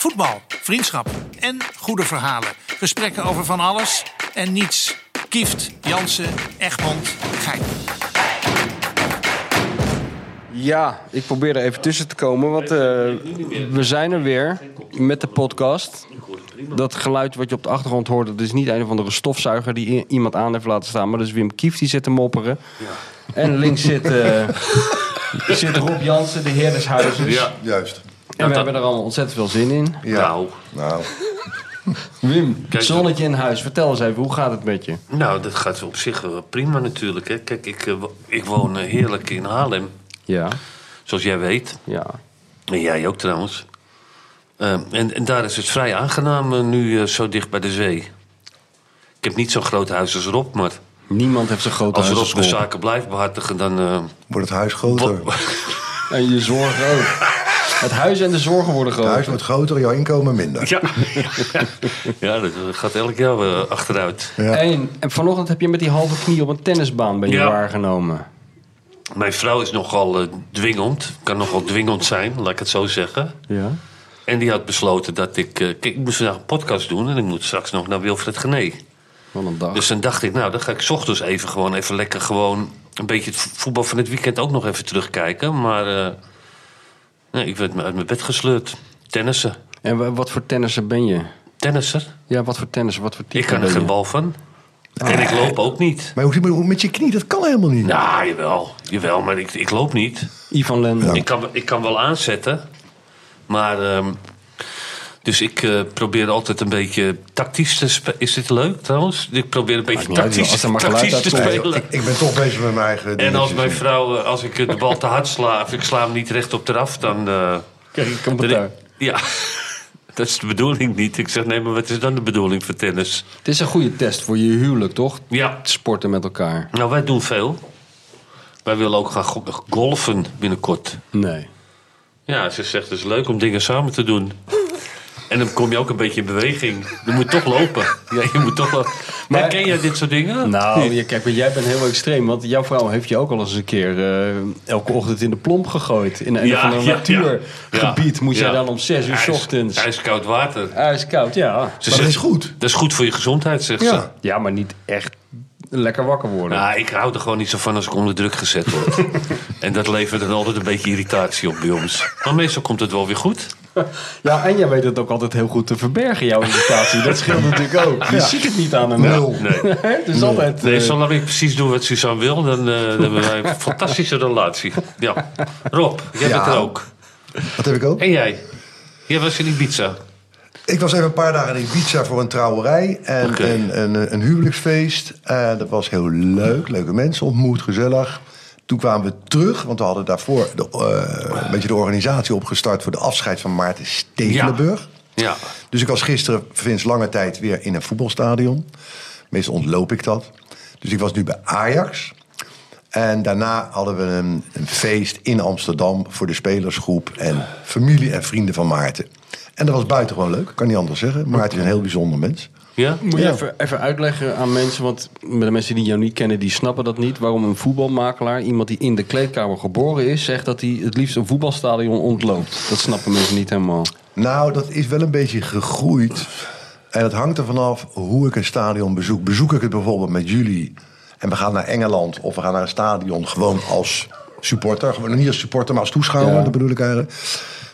Voetbal, vriendschap en goede verhalen. Gesprekken over van alles en niets. Kieft, Jansen, Egmond, Gein. Ja, ik probeer er even tussen te komen, want eh, we zijn er weer met de podcast. Dat geluid wat je op de achtergrond hoort, dat is niet een of andere stofzuiger die iemand aan heeft laten staan, maar dat is Wim Kief die zit te mopperen. En links zit, eh, zit Rob Jansen, de heer des huizes. Ja. Juist. En we hebben er allemaal ontzettend veel zin in. Ja. Nou, Nou, Wim, Kijk, zonnetje in huis, vertel eens even, hoe gaat het met je? nou, dat gaat op zich wel prima natuurlijk. Hè. Kijk, ik, eh, ik woon eh, heerlijk in Haarlem, Ja, zoals jij weet. ja. En jij ook trouwens. Eh, en, en daar is het vrij aangenaam eh, nu zo dicht bij de zee. Ik heb niet zo'n groot huis als Rob, maar Niemand heeft zo'n grote als huis Rob als de Rob. zaken blijft behartigen, dan... eh, wordt het huis groter. En je zorgen ook. Het huis en de zorgen worden Het groter. huis wordt groter, jouw inkomen minder. ja. ja, dat gaat elk jaar eh, achteruit. Ja. En, en vanochtend heb je met die halve knie op een tennisbaan ben je Ja. waargenomen. Mijn vrouw is nogal eh, dwingend, kan nogal dwingend zijn, laat ik het zo zeggen. Ja. En die had besloten dat ik... eh, kijk, ik moest vandaag een podcast doen en ik moet straks nog naar Wilfred Gené. Wat een dag. Dus dan dacht ik, nou, dan ga ik 's ochtends even gewoon even lekker gewoon... een beetje het voetbal van het weekend ook nog even terugkijken. Maar eh, nee, ik werd uit mijn bed gesleurd. Tennissen. En wa- wat voor tennisser ben je? Tennisser? Ja, wat voor tennisser? Wat voor type Ik kan er geen bal van. En ik loop ook niet. Maar hoe zit het met je knie? Dat kan helemaal niet. Nou, jawel. Jawel, maar ik, ik loop niet. Ivan Lendl. Ik, kan, ik kan wel aanzetten. Maar... ehm, dus ik eh, probeer altijd een beetje tactisch te spelen. Is dit leuk trouwens? Ik probeer een beetje tactisch, als maar geluid tactisch te spelen. Ik, ik ben toch bezig met mijn eigen En als mijn vrouw, eh, als ik de bal te hard sla, of ik sla hem niet recht op eraf, dan. eh, Krijg ik commentaar. ja, dat is de bedoeling niet. Ik zeg, nee, maar wat is dan de bedoeling voor tennis? Het is een goede test voor je huwelijk, toch? Ja, Sporten met elkaar. nou, wij doen veel. Wij willen ook gaan go- golfen binnenkort. Nee. Ja, ze zegt, het is leuk om dingen samen te doen. En dan kom je ook een beetje in beweging. Je moet toch lopen. Ja, je moet toch lopen. Maar ken jij dit soort dingen? Nou, ja, kijk, maar jij bent heel extreem. Want jouw vrouw heeft je ook al eens een keer eh, elke ochtend in de plomp gegooid. In een, Ja, van een ja, natuurgebied Ja. jij dan om zes uur 's ochtends. Ijskoud water. Ijskoud, ja. Ze Maar dat is goed. Dat is goed voor je gezondheid, zegt ze. Ja. Ja, maar niet echt lekker wakker worden. Nou, ik hou er gewoon niet zo van als ik onder druk gezet word. en dat levert dan altijd een beetje irritatie op bij ons. Maar meestal komt het wel weer goed. Ja, en jij weet het ook altijd heel goed te verbergen, jouw irritatie. Dat scheelt natuurlijk ook. Je ziet het niet aan hem. Nul. Nee, Het is altijd... nee eh, zolang ik precies doe wat Suzanne wil, dan, eh, dan hebben wij een fantastische relatie. Ja. Rob, jij Ja. bent er ook. Wat heb ik ook? En jij? Jij was in Ibiza. Ik was even een paar dagen in Ibiza voor een trouwerij en een, een, een huwelijksfeest. Eh, dat was heel leuk. Leuke mensen ontmoet, gezellig. Toen kwamen we terug, want we hadden daarvoor de, eh, een beetje de organisatie opgestart voor de afscheid van Maarten Stekelenburg. Ja. Dus ik was gisteren sinds lange tijd weer in een voetbalstadion. Meestal ontloop ik dat. Dus ik was nu bij Ajax. En daarna hadden we een, een feest in Amsterdam voor de spelersgroep en familie en vrienden van Maarten. En dat was buitengewoon leuk, kan niet anders zeggen. Maarten is een heel bijzonder mens. Ja? Moet je Ja. even, even uitleggen aan mensen, want de mensen die jou niet kennen, die snappen dat niet. Waarom een voetbalmakelaar, iemand die in de kleedkamer geboren is, zegt dat hij het liefst een voetbalstadion ontloopt. Dat snappen mensen niet helemaal. Nou, dat is wel een beetje gegroeid. En het hangt er vanaf hoe ik een stadion bezoek. Bezoek ik het bijvoorbeeld met jullie en we gaan naar Engeland of we gaan naar een stadion gewoon als supporter. Gewoon niet als supporter, maar als toeschouwer, Ja. dat bedoel ik eigenlijk.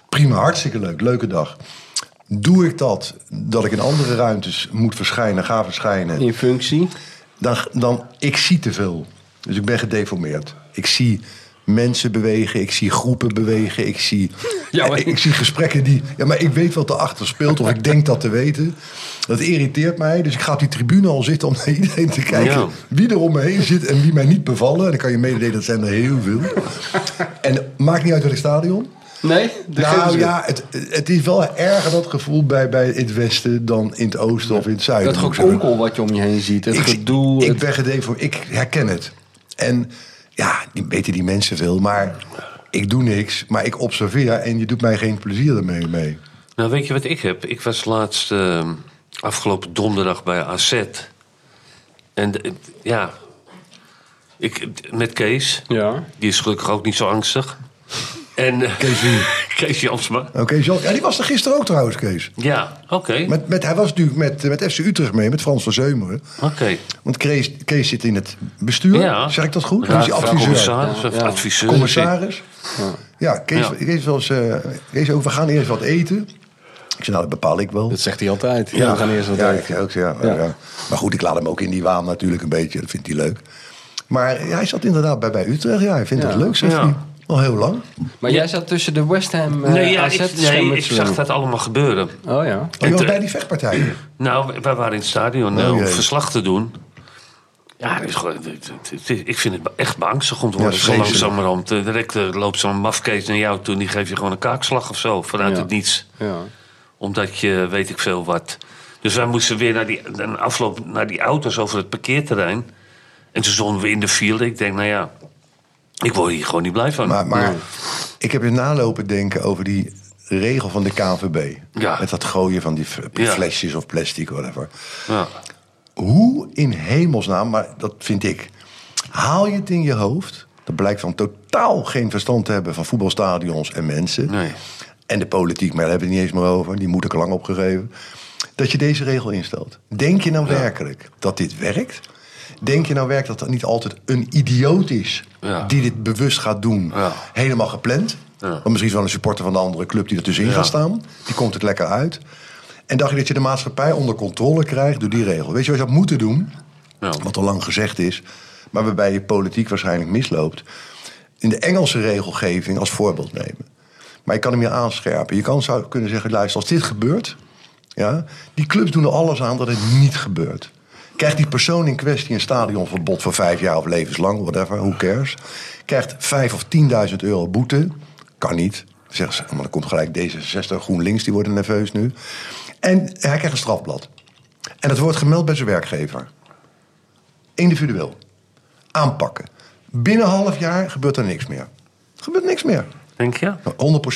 Prima, hartstikke leuk, leuke dag. Doe ik dat, dat ik in andere ruimtes moet verschijnen, ga verschijnen, In functie. dan, dan ik zie te veel. Dus ik ben gedeformeerd. Ik zie mensen bewegen, ik zie groepen bewegen, ik zie, Ja, maar- ik, ik zie gesprekken die. Ja, maar ik weet wat erachter speelt, of ik denk dat te weten. Dat irriteert mij, dus ik ga op die tribune al zitten om naar iedereen te kijken Ja. wie er om me heen zit en wie mij niet bevallen. En dan kan je mededelen, dat zijn er heel veel. En maakt niet uit welk stadion. Nee? Nou ze- ja, het, het is wel erger dat gevoel bij, bij het westen dan in het oosten of in het zuiden. Dat gekonkel wat je om je heen ziet. Het ik, gedoe. Ik het- ben gedeformeerd. Ik herken het. En ja, die weten die mensen veel. Maar ik doe niks. Maar ik observeer en je doet mij geen plezier ermee. Mee. Nou, weet je wat ik heb? Ik was laatst eh, afgelopen donderdag bij AZ. En ja, ik, met Kees. Ja. Die is gelukkig ook niet zo angstig. En eh, Kees Jansma. Oké, Jan- ja, die was er gisteren ook trouwens, Kees. Ja, oké. Met, met, hij was natuurlijk met, met FC Utrecht mee, met Frans van Zeumeren. Oké. Want Kees, Kees zit in het bestuur, Ja. zeg ik dat goed? Ja, Hij is adviseur. commissaris of Ja, ja. adviseur. Commissaris. Ja, Kees, Ja. Kees was, eh, Kees ook, we gaan eerst wat eten. Ik zei, nou, dat bepaal ik wel. Dat zegt hij altijd. Ja, we gaan eerst wat ja, eten. ik ook, ja, Ja. ja. Maar goed, ik laat hem ook in die waan natuurlijk een beetje. Dat vindt hij leuk. Maar hij zat inderdaad bij, bij Utrecht. Ja, hij vindt Ja. dat leuk, zegt Ja. hij. Al heel lang. Maar jij zat tussen de West Ham eh Nee, ja, AZ ik, nee, ik zag dat allemaal gebeuren. Oh ja. Oh, je was bij die vechtpartijen. Nou, wij waren in het stadion eh, Oh, om verslag te doen. Ja, het is gewoon, ik vind het echt beangstig om te worden. Ja, zo langzamerhand. Eh, Direct loopt zo'n mafkees naar jou toe en die geeft je gewoon een kaakslag of zo. Vanuit Ja. het niets. ja. Omdat je weet ik veel wat. Dus wij moesten weer naar die een afloop naar die auto's over het parkeerterrein. En toen stonden we in de file. Ik denk, nou ja, ik word hier gewoon niet blij van. Maar, maar ik heb in nalopen denken over die regel van de KNVB. Ja. Met dat gooien van die Ja. flesjes of plastic, whatever. ja. Hoe in hemelsnaam, maar dat vind ik... Haal je het in je hoofd... dat blijkt van totaal geen verstand te hebben van voetbalstadions en mensen... Nee. en de politiek, maar daar hebben we het niet eens meer over. Die moet ik lang opgegeven. Dat je deze regel instelt. Denk je nou werkelijk dat dit werkt? Denk je nou werkelijk dat er niet altijd een idioot is... Ja. die dit bewust gaat doen, Ja. helemaal gepland? Ja. Want misschien is wel een supporter van de andere club die er tussenin gaat staan. Die komt het lekker uit. En dacht je dat je de maatschappij onder controle krijgt door die regel? Weet je wat je had moeten doen? Wat al lang gezegd is, maar waarbij je politiek waarschijnlijk misloopt. In de Engelse regelgeving als voorbeeld nemen. Maar je kan hem hier aanscherpen. Je kan zou kunnen zeggen, luister, als dit gebeurt... Ja, die clubs doen er alles aan dat het niet gebeurt. Krijgt die persoon in kwestie een stadionverbod voor vijf jaar of levenslang, whatever, who cares. Krijgt vijf of 10.000 euro boete. Kan niet. Zeggen ze, maar dan komt gelijk D66, GroenLinks, die worden nerveus nu. En hij krijgt een strafblad. En dat wordt gemeld bij zijn werkgever. Individueel. Aanpakken. Binnen een half jaar gebeurt er niks meer. Gebeurt niks meer. Denk je?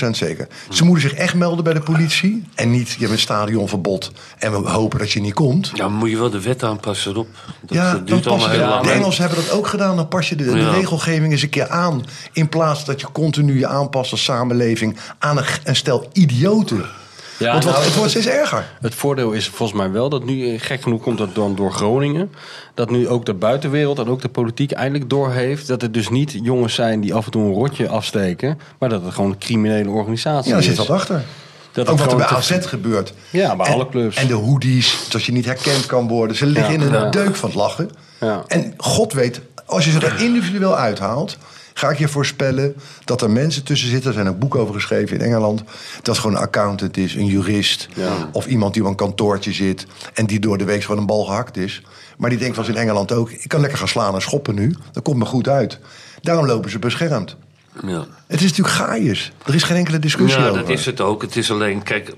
100% zeker. Ze moeten zich echt melden bij de politie. En niet, je hebt een stadionverbod. En we hopen dat je niet komt. Ja, moet je wel de wet aanpassen erop. Dat, ja, dat duurt allemaal heel de, lang. de Engelsen hebben dat ook gedaan. Dan pas je de, de Ja. regelgeving eens een keer aan. In plaats dat je continu je aanpast als samenleving aan een, een stel idioten. Ja, Want wat, nou, het wordt steeds erger. Het voordeel is volgens mij wel dat nu, eh, gek genoeg komt dat dan door Groningen, dat nu ook de buitenwereld en ook de politiek eindelijk doorheeft dat het dus niet jongens zijn die af en toe een rotje afsteken, maar dat het gewoon een criminele organisatie Ja, is. zit wat achter. Dat ook wat er bij te- AZ gebeurt. Ja, bij en, alle clubs. En de hoodies, dat je niet herkend kan worden. Ze liggen Ja, in een ja. deuk van het lachen. Ja. En God weet, als je ze er individueel uithaalt... ga ik je voorspellen dat er mensen tussen zitten... er zijn ook boeken over geschreven in Engeland... dat gewoon een accountant is, een jurist... of iemand die op een kantoortje zit... en die door de week van een bal gehakt is. Maar die denkt van in Engeland ook... ik kan lekker gaan slaan en schoppen nu, dat komt me goed uit. Daarom lopen ze beschermd. Ja. Het is natuurlijk gaaiers. Er is geen enkele discussie Ja, over. dat is het ook. Het is alleen, kijk,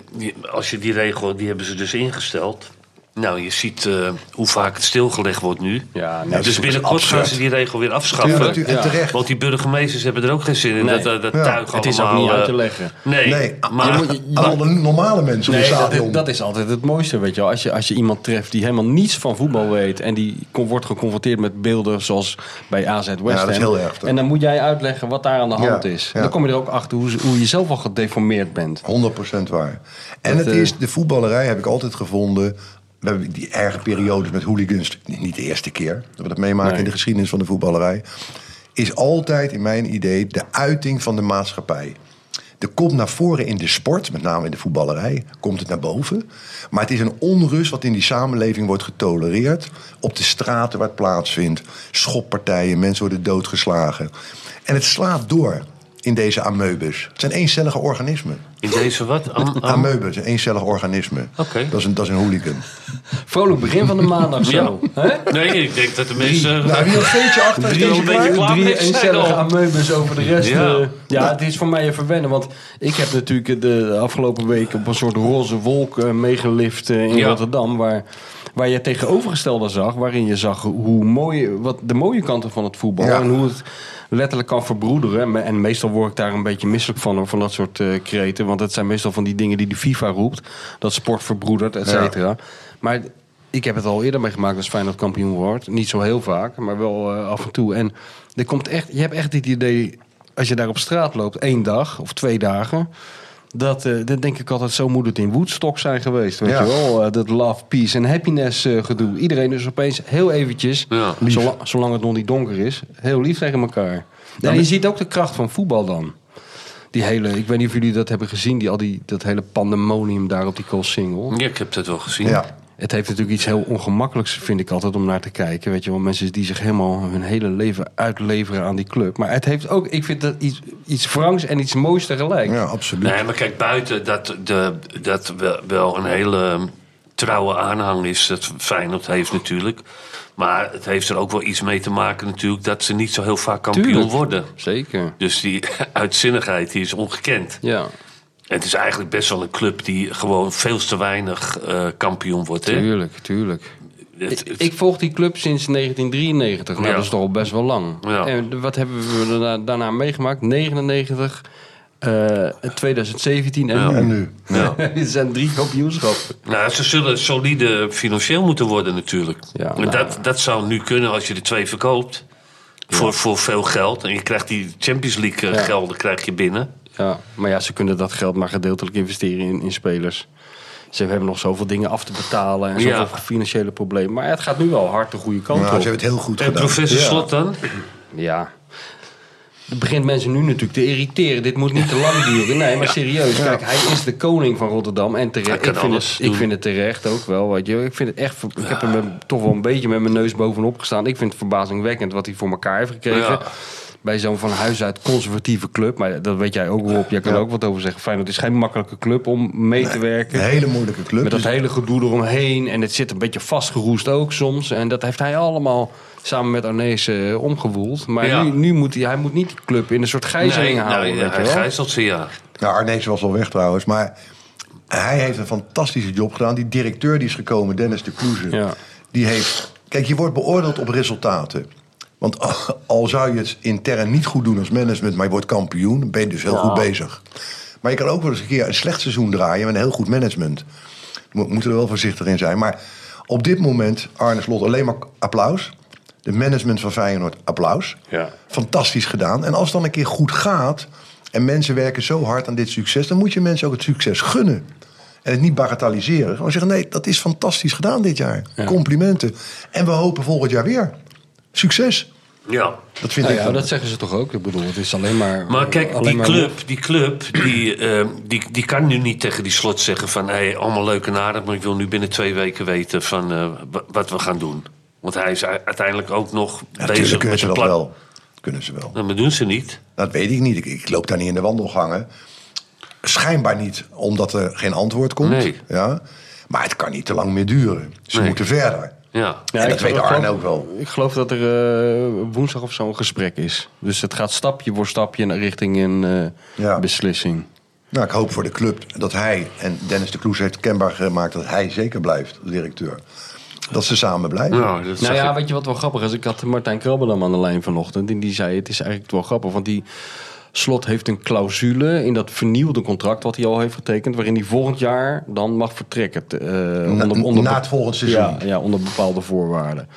als je die regel, die hebben ze dus ingesteld. Nou, je ziet eh, hoe vaak het stilgelegd wordt nu. Ja, nee, dat dus binnenkort gaan ze die regel weer afschaffen. Ja. Want die burgemeesters hebben er ook geen zin in. Nee. Dat, dat Ja. tuig Het is ook niet uit eh, te leggen. Nee, Nee, maar alle normale mensen in Nee, het dat, stadion. dat is altijd het mooiste, weet je wel. Als je, als je iemand treft die helemaal niets van voetbal weet... en die kon- wordt geconfronteerd met beelden zoals bij AZ West Ja, dat is heel erg, toch? En dan moet jij uitleggen wat daar aan de hand Ja, is. dan kom je er ook achter hoe, hoe je zelf al gedeformeerd bent. 100% waar. En Dat, het eh, is, de voetballerij heb ik altijd gevonden. We hebben die erge periodes met hooligans. Niet de eerste keer dat we dat meemaken Nee. in de geschiedenis van de voetballerij. Is altijd in mijn idee de uiting van de maatschappij. Er komt naar voren in de sport, met name in de voetballerij, komt het naar boven. Maar het is een onrust wat in die samenleving wordt getolereerd. Op de straten waar het plaatsvindt. Schoppartijen, mensen worden doodgeslagen. En het slaat door in deze ameubes. Het zijn eencellige organismen. in deze wat? Am, am- een eencellig organisme. Oké. Dat, is een, dat is een hooligan. Vrolijk begin van de maandag zo. Hè? Nee, ik denk dat de mensen... Nou, wie een veetje achter is Drie deze een beetje klaar? klaar. Drie eencellige al. ameubes over de rest. Ja. Ja. ja, het is voor mij even wennen. Want ik heb natuurlijk de afgelopen week op een soort roze wolk eh, meegelift eh, in Ja. Rotterdam. Waar, waar je het tegenovergestelde zag. Waarin je zag hoe mooi, wat de mooie kanten van het voetbal. Ja. En hoe het letterlijk kan verbroederen. En meestal word ik daar een beetje misselijk van. Van dat soort eh kreten. Want het zijn meestal van die dingen die de FIFA roept. Dat sport verbroedert, et cetera. Maar ik heb het al eerder meegemaakt als Feyenoord kampioen wordt. Niet zo heel vaak, maar wel eh, af en toe. En er komt echt, je hebt echt het idee als je daar op straat loopt, één dag of twee dagen. Dat, eh, dat denk ik altijd, zo moet het in Woodstock zijn geweest. Weet Ja. je wel? Eh, dat love, peace en happiness eh, gedoe. Iedereen is opeens heel eventjes, Ja. zolang, zolang het nog niet donker is, heel lief tegen elkaar. En je ziet ook de kracht van voetbal dan. Die hele, ik weet niet of jullie dat hebben gezien, die, al die, dat hele pandemonium daar op die Koolsingel. Ja, ik heb dat wel gezien. Ja. Het heeft natuurlijk iets heel ongemakkelijks, vind ik altijd, om naar te kijken. Weet je wel, mensen die zich helemaal hun hele leven uitleveren aan die club. Maar het heeft ook, ik vind dat iets, iets wrangs en iets moois tegelijk. Ja, absoluut. Nee, maar kijk, buiten dat, de, dat wel, een hele trouwe aanhang is, dat Feyenoord heeft natuurlijk. Maar het heeft er ook wel iets mee te maken natuurlijk dat ze niet zo heel vaak kampioen Tuurlijk. worden. Zeker. Dus die uitzinnigheid die is ongekend. Ja, het is eigenlijk best wel een club die gewoon veel te weinig eh, kampioen wordt. Hè? tuurlijk, tuurlijk. Het- Ik, het- ik volg die club sinds 1993. Nou, Ja. dat is toch al best wel lang. Ja. En wat hebben we daarna, daarna meegemaakt? 99, eh 2017 en Ja. nu. En nu? ja. Dit zijn drie kampioenschappen. Nou, ze zullen solide financieel moeten worden natuurlijk. Ja, en nou. dat, dat zou nu kunnen als je de twee verkoopt. Voor, voor veel geld. En je krijgt die Champions League eh, Ja. gelden krijg je binnen. Ja, maar ja, ze kunnen dat geld maar gedeeltelijk investeren in, in spelers. Ze hebben nog zoveel dingen af te betalen en zoveel Ja. financiële problemen. Maar het gaat nu wel hard de goede kant Nou, ze op. hebben het heel goed En gedaan. professor Ja. Slot dan? Ja. Het begint mensen nu natuurlijk te irriteren. Dit moet niet te lang duren. Nee, maar serieus. Kijk, hij is de koning van Rotterdam. En terecht. Ik vind, het, ik vind het terecht ook wel. Weet je. Ik vind het echt. Ik heb hem toch wel een beetje met mijn neus bovenop gestaan. Ik vind het verbazingwekkend wat hij voor elkaar heeft gekregen. Bij zo'n van huis uit conservatieve club. Maar dat weet jij ook wel op. Jij kan er ook wat over zeggen. Feyenoord is geen makkelijke club om mee te werken. Een hele moeilijke club. Met dat Dus- hele gedoe eromheen. En het zit een beetje vastgeroest ook soms. En dat heeft hij allemaal samen met Arnees eh, omgewoeld. Maar Ja. nu, nu moet hij, hij moet niet die club in een soort gijzeling Nee, houden. nee, weet je hij wel? gijzelt ze, ja. Nou, Arnees was al weg trouwens, maar hij heeft een fantastische job gedaan. Die directeur die is gekomen, Dennis de Kloeze, Ja. die heeft... Kijk, je wordt beoordeeld op resultaten. Want al- zou je het intern niet goed doen als management, maar je wordt kampioen, dan ben je dus heel goed bezig. Maar je kan ook wel eens een keer een slecht seizoen draaien met een heel goed management. We moeten er wel voorzichtig in zijn. Maar op dit moment, Arne Slot, alleen maar applaus. De management van Feyenoord, applaus. Ja. Fantastisch gedaan. En als het dan een keer goed gaat... en mensen werken zo hard aan dit succes... dan moet je mensen ook het succes gunnen. En het niet bagatelliseren. Gewoon zeggen, nee, dat is fantastisch gedaan dit jaar. Complimenten. En we hopen volgend jaar weer. Succes. Ja. Dat vind Nou ik ja, dat zeggen ze toch ook? Ik bedoel, het is alleen maar. Maar kijk, die maar club, die, club die, eh, die, die kan nu niet tegen die slot zeggen van... Hey, allemaal leuk en aardig, maar ik wil nu binnen twee weken weten van eh, wa- wat we gaan doen. Want hij is uiteindelijk ook nog Ja, bezig kunnen met ze een dat plan. wel. Kunnen ze wel. Nou, maar doen ze niet. Dat weet ik niet. Ik, ik loop daar niet in de wandelgangen. Schijnbaar niet, omdat er geen antwoord komt. Nee. Ja? Maar het kan niet te lang meer duren. Ze Nee. moeten verder. Ja. Ja, en dat ik weet Arne ook wel. Ik geloof dat er eh, woensdag of zo een gesprek is. Dus het gaat stapje voor stapje naar richting een eh, Ja. beslissing. Nou, ik hoop voor de club dat hij en Dennis de Kloes heeft kenbaar gemaakt dat hij zeker blijft, de directeur. Dat ze samen blijven. Nou, dat Nou ja, ik. weet je wat wel grappig is? Ik had Martijn Krabbelam aan de lijn vanochtend. En die zei, het is eigenlijk wel grappig. Want die slot heeft een clausule in dat vernieuwde contract... wat hij al heeft getekend... waarin hij volgend jaar dan mag vertrekken. eh, Na- na het volgende seizoen. Ja, ja, onder bepaalde voorwaarden.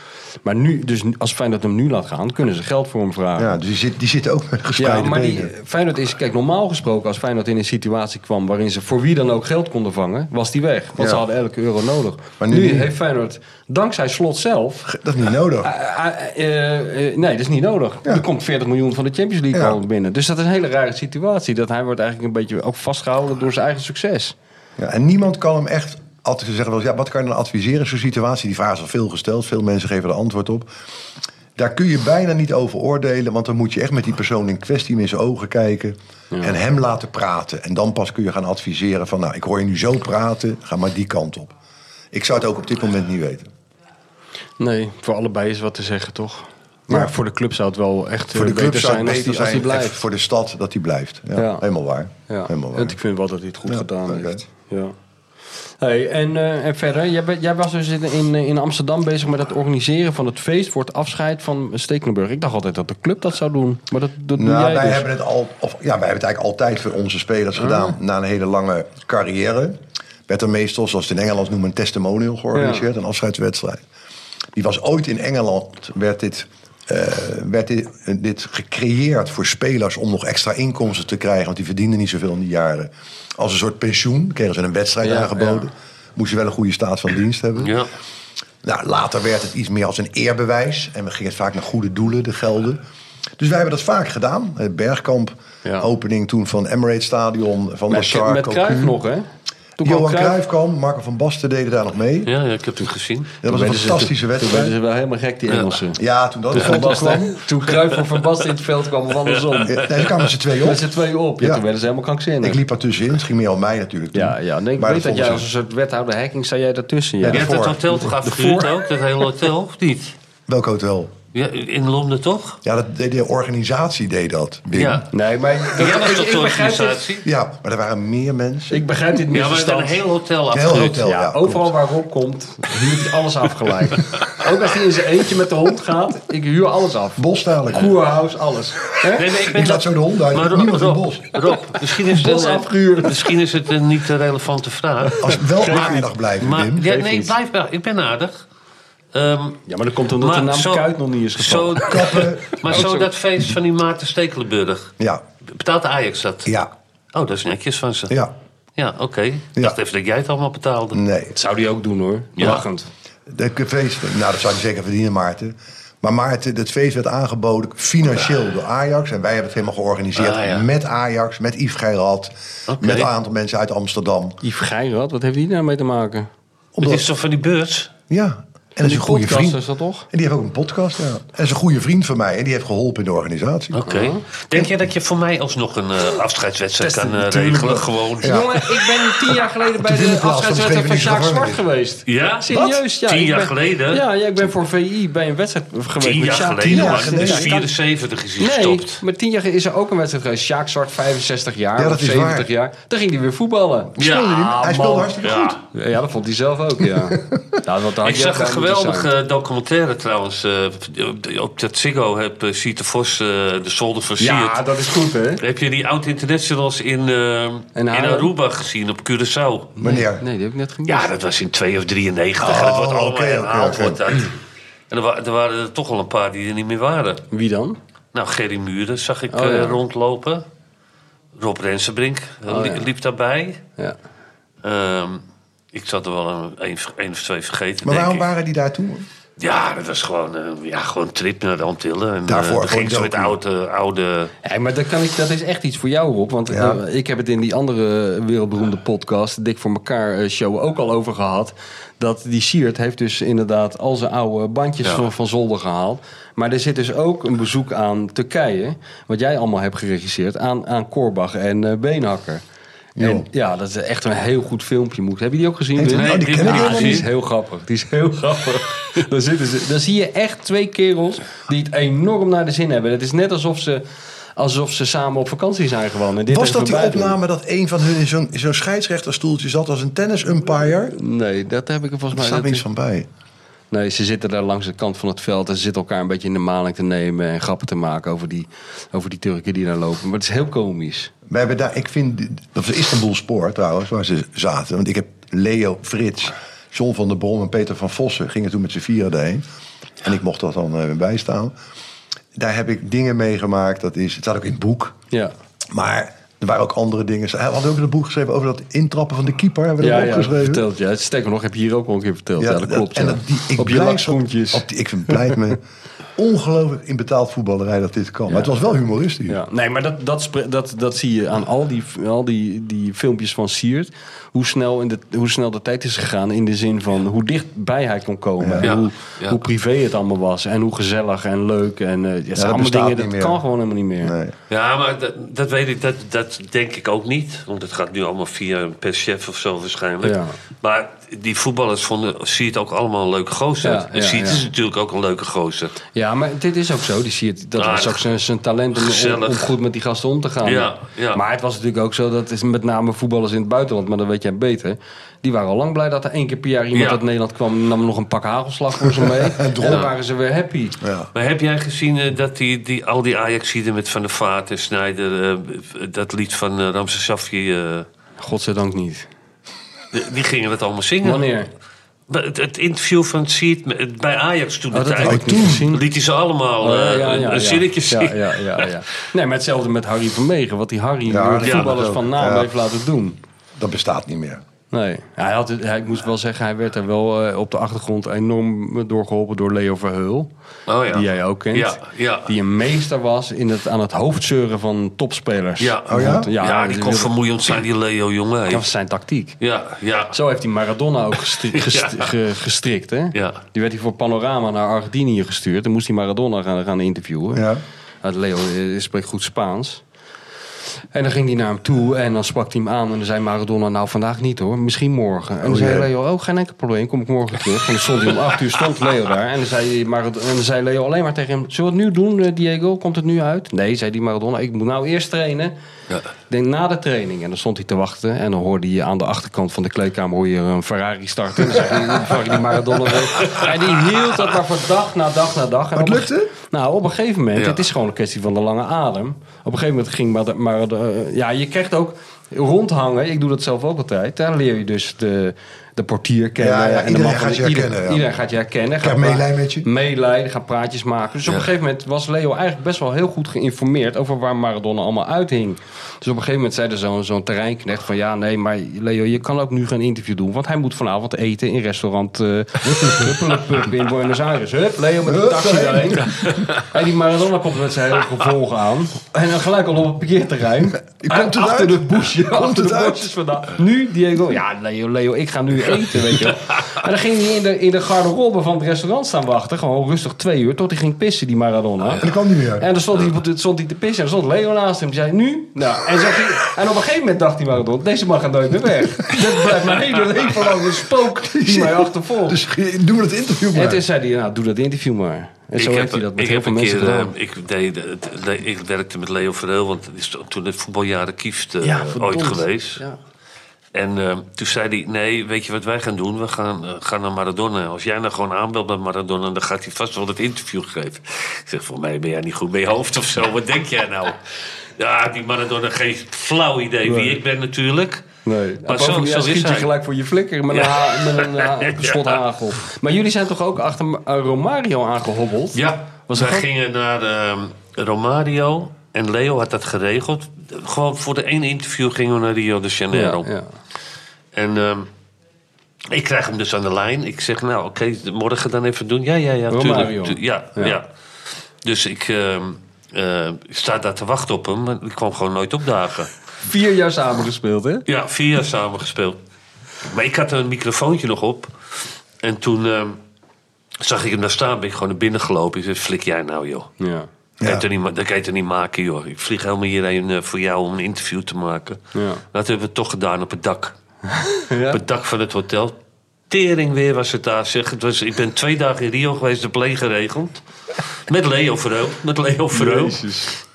Maar nu, dus als Feyenoord hem nu laat gaan... kunnen ze geld voor hem vragen. Ja, dus die, zit, die zitten ook met Ja, gespreide maar die, benen. Feyenoord is, kijk, normaal gesproken, als Feyenoord in een situatie kwam waarin ze voor wie dan ook geld konden vangen, was die weg. Want Ja. ze hadden elke euro nodig. Maar nu nu heeft Feyenoord, dankzij slot zelf, Dat is niet nodig. eh, eh, eh, nee, dat is niet nodig. Er komt 40 miljoen van de Champions League al binnen. Dus dat is een hele rare situatie. Dat hij wordt eigenlijk een beetje ook vastgehouden door zijn eigen succes. Ja, en niemand kan hem echt... Altijd zeggen wel ja, wat kan je dan adviseren in zo'n situatie? Die vraag is al veel gesteld. Veel mensen geven er antwoord op. Daar kun je bijna niet over oordelen. Want dan moet je echt met die persoon in kwestie in zijn ogen kijken. En hem laten praten. En dan pas kun je gaan adviseren van... nou, ik hoor je nu zo praten. Ga maar die kant op. Ik zou het ook op dit moment niet weten. Nee, voor allebei is wat te zeggen, toch? Maar Ja. voor de club zou het wel echt Voor de eh, club beter zou zijn het als beter die, als die zijn. en blijft. Voor de stad dat hij blijft. Ja, Ja. Helemaal waar. Ja, Helemaal waar. want ik vind wel dat hij het goed gedaan oké. heeft. Ja. Hey, en, eh, en verder, jij, was dus in, in, in Amsterdam bezig met het organiseren van het feest voor het afscheid van Stekelenburg. Ik dacht altijd dat de club dat zou doen, maar dat, dat doe Nou, jij wij dus. hebben het al, of, ja, wij hebben het eigenlijk altijd voor onze spelers gedaan na een hele lange carrière. Werd er meestal, zoals het in Engeland noemen, een testimonial georganiseerd, Ja. een afscheidswedstrijd. Die was ooit in Engeland, werd dit eh, werd dit, dit gecreëerd voor spelers om nog extra inkomsten te krijgen. Want die verdienden niet zoveel in die jaren. Als een soort pensioen kregen ze een wedstrijd Ja, aangeboden. Moest je wel een goede staat van dienst hebben. Ja. Nou, later werd het iets meer als een eerbewijs. En we gingen het vaak naar goede doelen, de gelden. Dus wij hebben dat vaak gedaan. Eh, Bergkamp, Ja. opening toen van Emirates Stadion, van Met, Nassar, met Cocu. Cruijff nog, hè? Toen Johan Cruijff- Cruijff kwam, Marco van Basten deden daar nog mee. Ja, ja, ik heb hem gezien. Dat was Toen een ze- fantastische Toen werden wedstrijd. ze wel helemaal gek, die Engelsen. Ja, toen dat Toen, veld Van kwam. Toen Cruijff voor Van Basten in het veld kwam, of andersom. Ja, Nee, kwamen ze twee op. Met z'n tweeën op. Ja, Ja. Toen werden ze helemaal krankzinnig. Ik liep er tussenin. Het ging meer om mij natuurlijk. toen. Ja, ja. Nee, ik Maar weet dat jij ze- als een soort wethouder hacking, sta jij daartussen. Ja. Ja, Je hebt het hotel toch afgehuurd ook? Dat hele hotel, of niet? Welk hotel? Ja, in Londen toch? Ja, dat, de, de organisatie deed dat. Wim. Ja. Nee, maar Jij was ik, toch de dit, organisatie? Ja, maar er waren meer mensen. ik begrijp dit Ja, maar we hebben misverstand. een heel hotel Een heel hotel, Ja, ja. overal waar Rob komt, huurt hij alles afgelijk. Ook als hij in zijn eentje met de hond gaat, ik huur alles af. Bos dadelijk. Koerhuis, alles. Hè? Nee, maar ik, ben Ik laat zo de hond uit. Maar Rob, Niemand in Rob, bos. Rob, misschien is het, Bos een, afgehuurd. misschien is het een niet te relevante vraag. Als we wel aardig blijven, Maar, Wim. ja, nee, ik niet. blijf wel. Ik ben aardig. Ehm, Ja, maar dat komt omdat maar de naam zo- Kuit nog niet is gevallen. Zo, Kappen. maar zo dat feest van die Maarten Stekelenburg. Ja, Betaalt de Ajax dat? ja, Oh, dat is netjes van ze. ja. Ja, oké. Ik dacht even dat jij het allemaal betaalde. Nee. Dat zou die ook doen hoor. Ja. Lachend. De feest, nou dat zou hij zeker verdienen, Maarten. Maar Maarten, het feest werd aangeboden financieel door Ajax. En wij hebben het helemaal georganiseerd Ah, ja. met Ajax, met Yves. Met een aantal mensen uit Amsterdam. Yves Geirat, wat heeft die daarmee te maken? Omdat, Het is toch van die beurs? ja, en dat is een goede podcast vriend. is dat toch? En die heeft ook een podcast, ja. En dat is een goede vriend van mij. En die heeft geholpen in de organisatie. Oké. Denk je dat je voor mij alsnog een eh, afscheidswedstrijd kan eh, regelen? Gewoon. Ja. Jongen, ik ben tien jaar geleden bij de afscheidswedstrijd van Sjaak Zwart geweest. Ja? Serieus? Ja, Tien jaar ben- geleden? Ja, ja, ik ben voor VI bij een wedstrijd geweest. Tien met jaar geleden? tien jaar geleden. Dus Ja, 74 is hij Nee, gestopt. maar tien jaar geleden is er ook een wedstrijd geweest. Sjaak Zwart, 65 jaar, Ja, dat of is 70 waar. jaar. Dan ging hij weer voetballen. Speelde hij? Hij speelde hartstikke Ja. goed. Ja, dat vond hij zelf ook, ja. ja wat had Geweldige documentaire trouwens. eh, op- dat Ziggo heb uh, Siet de Vos eh, de zolder versierd. Ja, dat is goed, hè? Heb je die oud-internationals in, eh, in? Aruba gezien op Curaçao? Meneer. Nee, die heb ik net gemist. Ja, dat was in 2 of 93. Oh, en dat wordt allemaal oké, oké, herhaald. En er, wa- er waren er toch al een paar die er niet meer waren. Wie dan? Nou, Gerry Muren zag ik Oh, eh, ja. rondlopen. Rob Rensenbrink eh, Oh, li- ja. liep daarbij. Ja. Ehm, ik zat er wel een, een, een of twee vergeten, Maar denk waarom ik. waren die daar toen? Ja, dat was gewoon, eh, ja, gewoon een trip naar de Antillen. En, Daarvoor eh, ging ze met oude, oude... Ja, maar dat, kan ik, dat is echt iets voor jou, Rob. Want Ja. eh, ik heb het in die andere wereldberoemde podcast... Dik voor elkaar show ook al over gehad. Dat die Siert heeft dus inderdaad al zijn oude bandjes Ja. van, van zolder gehaald. Maar er zit dus ook een bezoek aan Turkije... wat jij allemaal hebt geregisseerd... aan, aan Korbach en eh, Beenhakker. En ja, dat is echt een heel goed filmpje. Moet. Heb je die ook gezien? Nee, die ken ik die is niet. heel grappig. Die is heel grappig. dan, zitten ze, dan zie je echt twee kerels die het enorm naar de zin hebben. Het is net alsof ze, alsof ze samen op vakantie zijn gewoon. En dit Was dat die opname dat een van hun in zo'n zo'n scheidsrechterstoeltje zat als een tennis-umpire? Nee, dat heb ik er volgens Er mij... staat dat niks van bij. Nee, ze zitten daar langs de kant van het veld en ze zitten elkaar een beetje in de maling te nemen en grappen te maken over die, over die Turken die daar lopen. Maar het is heel komisch. We hebben daar, ik vind, dat was Istanbul Spoor trouwens, waar ze zaten. Want ik heb Leo, Frits, John van der Brom en Peter van Vossen gingen toen met z'n vieren daarheen. En ik mocht dat dan eh, bijstaan. Daar heb ik dingen meegemaakt, dat is, het staat ook in het boek. Ja. Maar er waren ook andere dingen. We hadden ook een boek geschreven over dat intrappen van de keeper. Hebben we Ja, dat ja, opgeschreven? verteld. Ja. Sterker nog, heb je hier ook al een keer verteld. Ja, dat klopt. En ja. dat, die, ik op je blijf lakschoentjes. Op, die, ik pleit me ongelooflijk in betaald voetballerij dat dit kan. Maar het was wel humoristisch. Ja, nee, maar dat, dat, dat, dat zie je aan al die, al die, die filmpjes van Siert. Hoe snel, in de, hoe snel de tijd is gegaan in de zin van hoe dichtbij hij kon komen. Ja. En Ja, hoe, ja. hoe privé het allemaal was. En hoe gezellig en leuk. En, eh, het zijn allemaal dingen, dat meer. kan gewoon helemaal niet meer. Nee. Ja, maar dat, dat weet ik, dat, dat denk ik ook niet. Want het gaat nu allemaal via een perschef of zo waarschijnlijk. Ja. Maar die voetballers vonden, zie het ook allemaal een leuke gozer. Ja, en ja, ja. is natuurlijk ook een leuke gozer. Ja, maar dit is ook zo. Die Siert, dat was ook zijn, zijn talent om, goed met die gasten om te gaan. Ja, ja. Maar het was natuurlijk ook zo dat is met name voetballers in het buitenland, maar dat weet jij beter. Die waren al lang blij dat er één keer per jaar iemand Ja. uit Nederland kwam en nam nog een pak hagelslag voor ze mee. en dan waren ze weer happy. Ja. Maar heb jij gezien eh, dat die, die, al die Ajaxiden met Van der Vaart en Snijder... eh, dat lied van uh, Ramses eh, Godzijdank niet. die, die gingen het allemaal zingen. Wanneer? Het, het interview van met- bij Ajax toen Oh, dat ik niet gezien. liet hij ze allemaal Oh, eh, ja, ja, een, ja. een zinnetje ja, zien. ja, ja, ja. Nee, maar hetzelfde met Harry Vermegen. Wat die Harry Ja, de ja, voetballers van naam Ja. heeft laten doen. Dat bestaat niet meer. Nee, hij, had, hij ik moest wel zeggen, hij werd er wel eh, op de achtergrond enorm doorgeholpen door Leo Verheul. Oh ja. Die jij ook kent. Ja, ja. Die een meester was in het, aan het hoofdzeuren van topspelers. Ja. Oh ja? Ja, die die kon vermoeiend zijn, die Leo, jongen. Dat was zijn tactiek. Ja, ja. Zo heeft hij Maradona ook gestri- gest- gestrikt. Hè? Ja. Die werd hij voor Panorama naar Argentinië gestuurd. Dan moest hij Maradona gaan, gaan interviewen. Ja. Leo eh, spreekt goed Spaans. En dan ging hij naar hem toe en dan sprak hij hem aan. En dan zei Maradona, nou vandaag niet hoor, misschien morgen. En dan Oh, zei. Leo, oh geen enkel probleem, kom ik morgen terug. En dan stond hij om acht uur, stond Leo daar. En dan zei, Maradona, en dan zei Leo alleen maar tegen hem, zullen we het nu doen eh, Diego? Komt het nu uit? Nee, zei die Maradona, ik moet nou eerst trainen. Ja. Ik denk na de training. En dan stond hij te wachten. En dan hoorde je aan de achterkant van de kleedkamer hoor je een Ferrari starten. En dan zag je, die Maradona weer. En die hield dat maar voor dag na dag na dag. En het een- lukte? Nou, op een gegeven moment, Ja. het is gewoon een kwestie van de lange adem. Op een gegeven moment ging maar, maar de- ja, je krijgt ook rondhangen. Ik doe dat zelf ook altijd. Daar leer je dus de, de portier kennen. Ja, ja, en de iedereen man van gaat de- je ieder- herkennen. Iedereen gaat je herkennen. Gaat meelij met je. Meelijden, gaan praatjes maken. Dus op een gegeven moment was Leo eigenlijk best wel heel goed geïnformeerd over waar Maradona allemaal uithing. Dus op een gegeven moment zei er zo'n zo'n terreinknecht van ja, nee, maar Leo, je kan ook nu geen interview doen. Want hij moet vanavond eten in restaurant uh, Huppelepup in Buenos Aires. Hup, Leo met de Hup, taxi daarheen. daarheen. En die Maradona komt met zijn hele gevolg aan. En dan gelijk al op het parkeerterrein. Komt het achter uit. de busje, achter het de uit. bosjes vandaan. Nu, Diego. Ja, Leo, Leo, ik ga nu eten, weet je wel. En dan ging hij in de, in de garderobe van het restaurant staan wachten. Gewoon rustig twee uur, tot hij ging pissen, die Maradona. En dat kwam niet meer. En dan stond hij, stond hij te pissen en er stond Leo naast hem. Die zei, nu? Nou, en, zag hij, en op een gegeven moment dacht hij Maradona, deze man gaat nooit meer weg. Dit blijft mijn hele leven lang een spook die mij achtervolgt. Dus doe het interview maar. en toen zei hij, nou, doe dat interview maar. En zo ik heeft heb, hij dat met ik heel heb veel een mensen keer, gedaan. eh, ik, deed, ik werkte met Leo Verheul, want het is toen het voetbaljaren Kieft eh, Ja, ooit verdomd. geweest. Ja. En eh, toen zei hij, nee, weet je wat wij gaan doen? We gaan, eh, gaan naar Maradona. Als jij nou gewoon aanbelt bij Maradona, dan gaat hij vast wel het interview geven. Ik zeg, voor mij ben jij niet goed bij je hoofd of zo. Wat denk jij nou? Ja, die Maradona geen flauw idee wie ik ben natuurlijk. Nee, Maar zo- schiet je hij. gelijk voor je flikker met een, met een, ha- een schot hagel. Maar jullie zijn toch ook achter eh, Romario aangehobbeld? Ja, Was wij dat- gingen naar ehm, Romario en Leo had dat geregeld. Gewoon voor de ene interview gingen we naar Rio de Janeiro. Ja, ja. En ehm, ik krijg hem dus aan de lijn. Ik zeg, nou oké, morgen dan even doen. Ja, ja, ja, tuurlijk. Tu- ja, Ja. ja. Dus ik ehm, eh, sta daar te wachten op hem. Maar ik kwam gewoon nooit opdagen. Vier jaar samen gespeeld, hè? Ja, vier jaar samen gespeeld. Maar ik had een microfoontje nog op. En toen ehm, zag ik hem daar staan. Ben ik gewoon naar binnen gelopen. Ik zei, flik jij nou, joh. Ja. Ja. Kan je niet Dat kan je toch niet maken, joh. Ik vlieg helemaal hierheen eh, voor jou om een interview te maken. Ja. Dat hebben we toch gedaan op het dak. Ja? Op het dak van het hotel. Tering weer was het daar, zeg. Het was, ik ben twee dagen in Rio geweest, de play geregeld. Met Leo Verheul. Met Leo Verheul.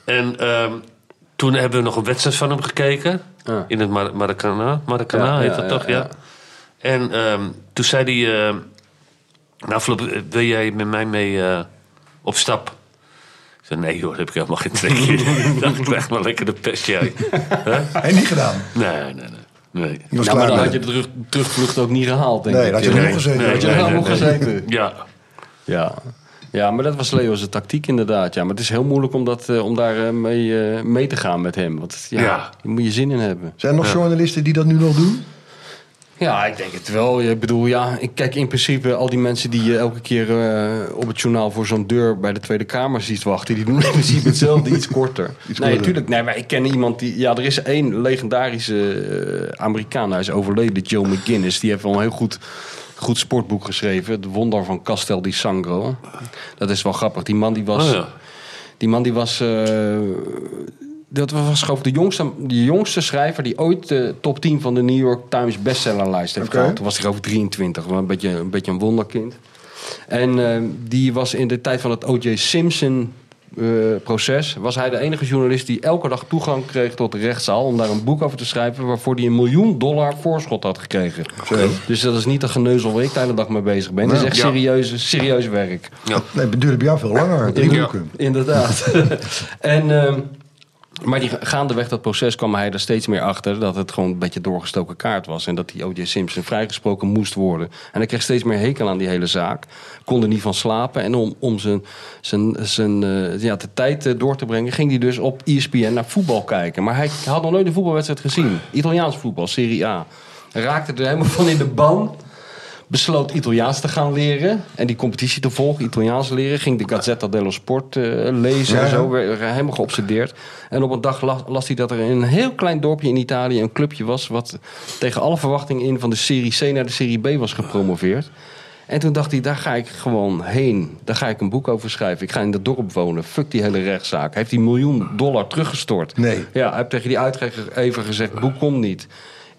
En ehm, toen hebben we nog een wedstrijd van hem gekeken. Ah. In het Mar Maracana. Maracana Ja, heet ja, dat ja, toch, ja. ja. En ehm, toen zei hij... eh, wil jij met mij mee eh, op stap? Ik zei, nee hoor, heb ik helemaal geen trek in. ik dacht, ik krijg maar lekker de pest jij. Heb je niet gedaan. Nee, nee, nee. Nee. Je Nou, maar dan mee. had je de terug, terugvlucht ook niet gehaald, denk Nee, ik. dat had je Ja. nog gezeten. Nee, Had je nee, er nee, nog nee. gezeten? Ja, Ja. ja, maar dat was Leo's tactiek inderdaad. Ja. Maar het is heel moeilijk om, dat, eh, om daar eh, mee, eh, mee te gaan met hem. Want ja, Ja. daar moet je zin in hebben. Zijn er nog journalisten die dat nu nog doen? Ja, ik denk het wel. Ik bedoel, ja, ik kijk in principe al die mensen die je elke keer eh, op het journaal voor zo'n deur bij de Tweede Kamer ziet wachten, die doen in principe hetzelfde, iets korter. nee, natuurlijk. Nee, maar ik ken iemand die. Ja, er is één legendarische eh, Amerikaan, hij is overleden, Joe McGinnis. Die heeft wel een heel goed, goed sportboek geschreven, Het Wonder van Castel di Sangro. Dat is wel grappig. Die man die was. Oh ja. Die man die was. eh, dat was geloof ik de jongste, de jongste schrijver die ooit de top 10 van de New York Times bestsellerlijst heeft Oké. gehaald. Toen was hij ik 23, wel een beetje een, beetje een wonderkind. En eh, die was in de tijd van het O.J. Simpson eh, proces... was hij de enige journalist die elke dag toegang kreeg tot de rechtszaal... om daar een boek over te schrijven... waarvoor hij een miljoen dollar voorschot had gekregen. Dus dat is niet een geneuzel waar ik de hele dag mee bezig ben. Het is echt Ja. serieus, serieus werk. ja. Nee, het duurde bij jou veel langer. Drie Inder- boeken. Inderdaad. en, ehm, Maar die, gaandeweg dat proces kwam hij er steeds meer achter dat het gewoon een beetje doorgestoken kaart was. En dat die O.J. Simpson vrijgesproken moest worden. En hij kreeg steeds meer hekel aan die hele zaak. Kon er niet van slapen. En om, om zijn, zijn, zijn eh, ja, de tijd eh, door te brengen, ging hij dus op ESPN naar voetbal kijken. Maar hij had nog nooit een voetbalwedstrijd gezien. Italiaans voetbal, Serie A. Hij raakte er helemaal van in de ban besloot Italiaans te gaan leren en die competitie te volgen, Italiaans leren. Ging de Gazzetta dello Sport eh, lezen Ja, en zo, werd helemaal geobsedeerd. En op een dag las, las hij dat er in een heel klein dorpje in Italië een clubje was... wat tegen alle verwachtingen in van de Serie C naar de Serie B was gepromoveerd. En toen dacht hij, daar ga ik gewoon heen. Daar ga ik een boek over schrijven. Ik ga in dat dorp wonen. Fuck die hele rechtszaak. Hij heeft die miljoen dollar teruggestort. Nee. Ja, hij heeft tegen die uitgever even gezegd, boek komt niet.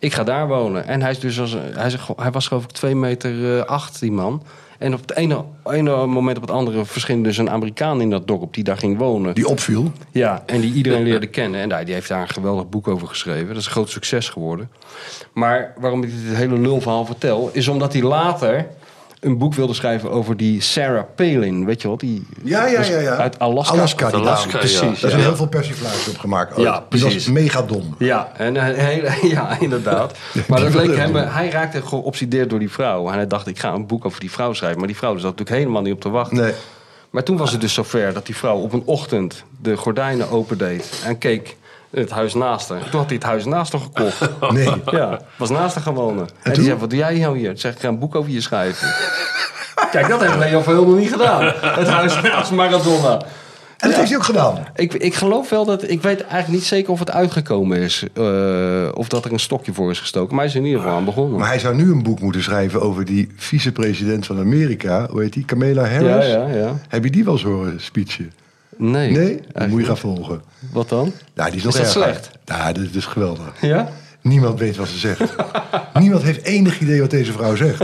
Ik ga daar wonen. En hij, is dus als, hij, is, hij was geloof ik twee meter eh, acht, die man. En op het ene, ene moment op het andere verscheen dus een Amerikaan in dat dorp die daar ging wonen. Die opviel. Ja, en die iedereen leerde kennen. En die heeft daar een geweldig boek over geschreven. Dat is een groot succes geworden. Maar waarom ik dit hele lulverhaal vertel... is omdat hij later een boek wilde schrijven over die Sarah Palin. Weet je wat? Die, Ja, ja, ja. ja. Uit Alaska. Alaska, die Alaska, ja. Precies, Daar ja. heel veel persiflage op gemaakt. ooit. Ja, Die was precies. mega dom. Ja, en, een hele, ja, inderdaad. Maar dat leek hem, hij raakte geobsedeerd door die vrouw. En hij dacht, ik ga een boek over die vrouw schrijven. Maar die vrouw zat natuurlijk helemaal niet op te wachten. Nee. Maar toen was het dus zover dat die vrouw op een ochtend de gordijnen opendeed en keek het huis naast haar. Toen had hij het huis naast haar gekocht. Nee. Ja, was naast haar gewonnen. En, die zei, wat doe jij nou hier? Toen zei ik, ik ga een boek over je schrijven. Kijk, dat heeft Leo Verheul nog niet gedaan. Het huis naast Maradona. En dat heeft hij ook gedaan. Ik, ik geloof wel dat... Ik weet eigenlijk niet zeker of het uitgekomen is. eh, of dat er een stokje voor is gestoken. Maar hij is in ieder geval aan begonnen. Maar hij zou nu een boek moeten schrijven over die vicepresident van Amerika. Hoe heet die? Kamala Harris. Ja, ja, ja. Heb je die wel eens horen speechen? Nee. Nee? Dan moet je gaan volgen. Wat dan? Nou, die is, Is nog dat erger. slecht? Ja, dat is geweldig. Ja? Niemand weet wat ze zegt. Niemand heeft enig idee wat deze vrouw zegt.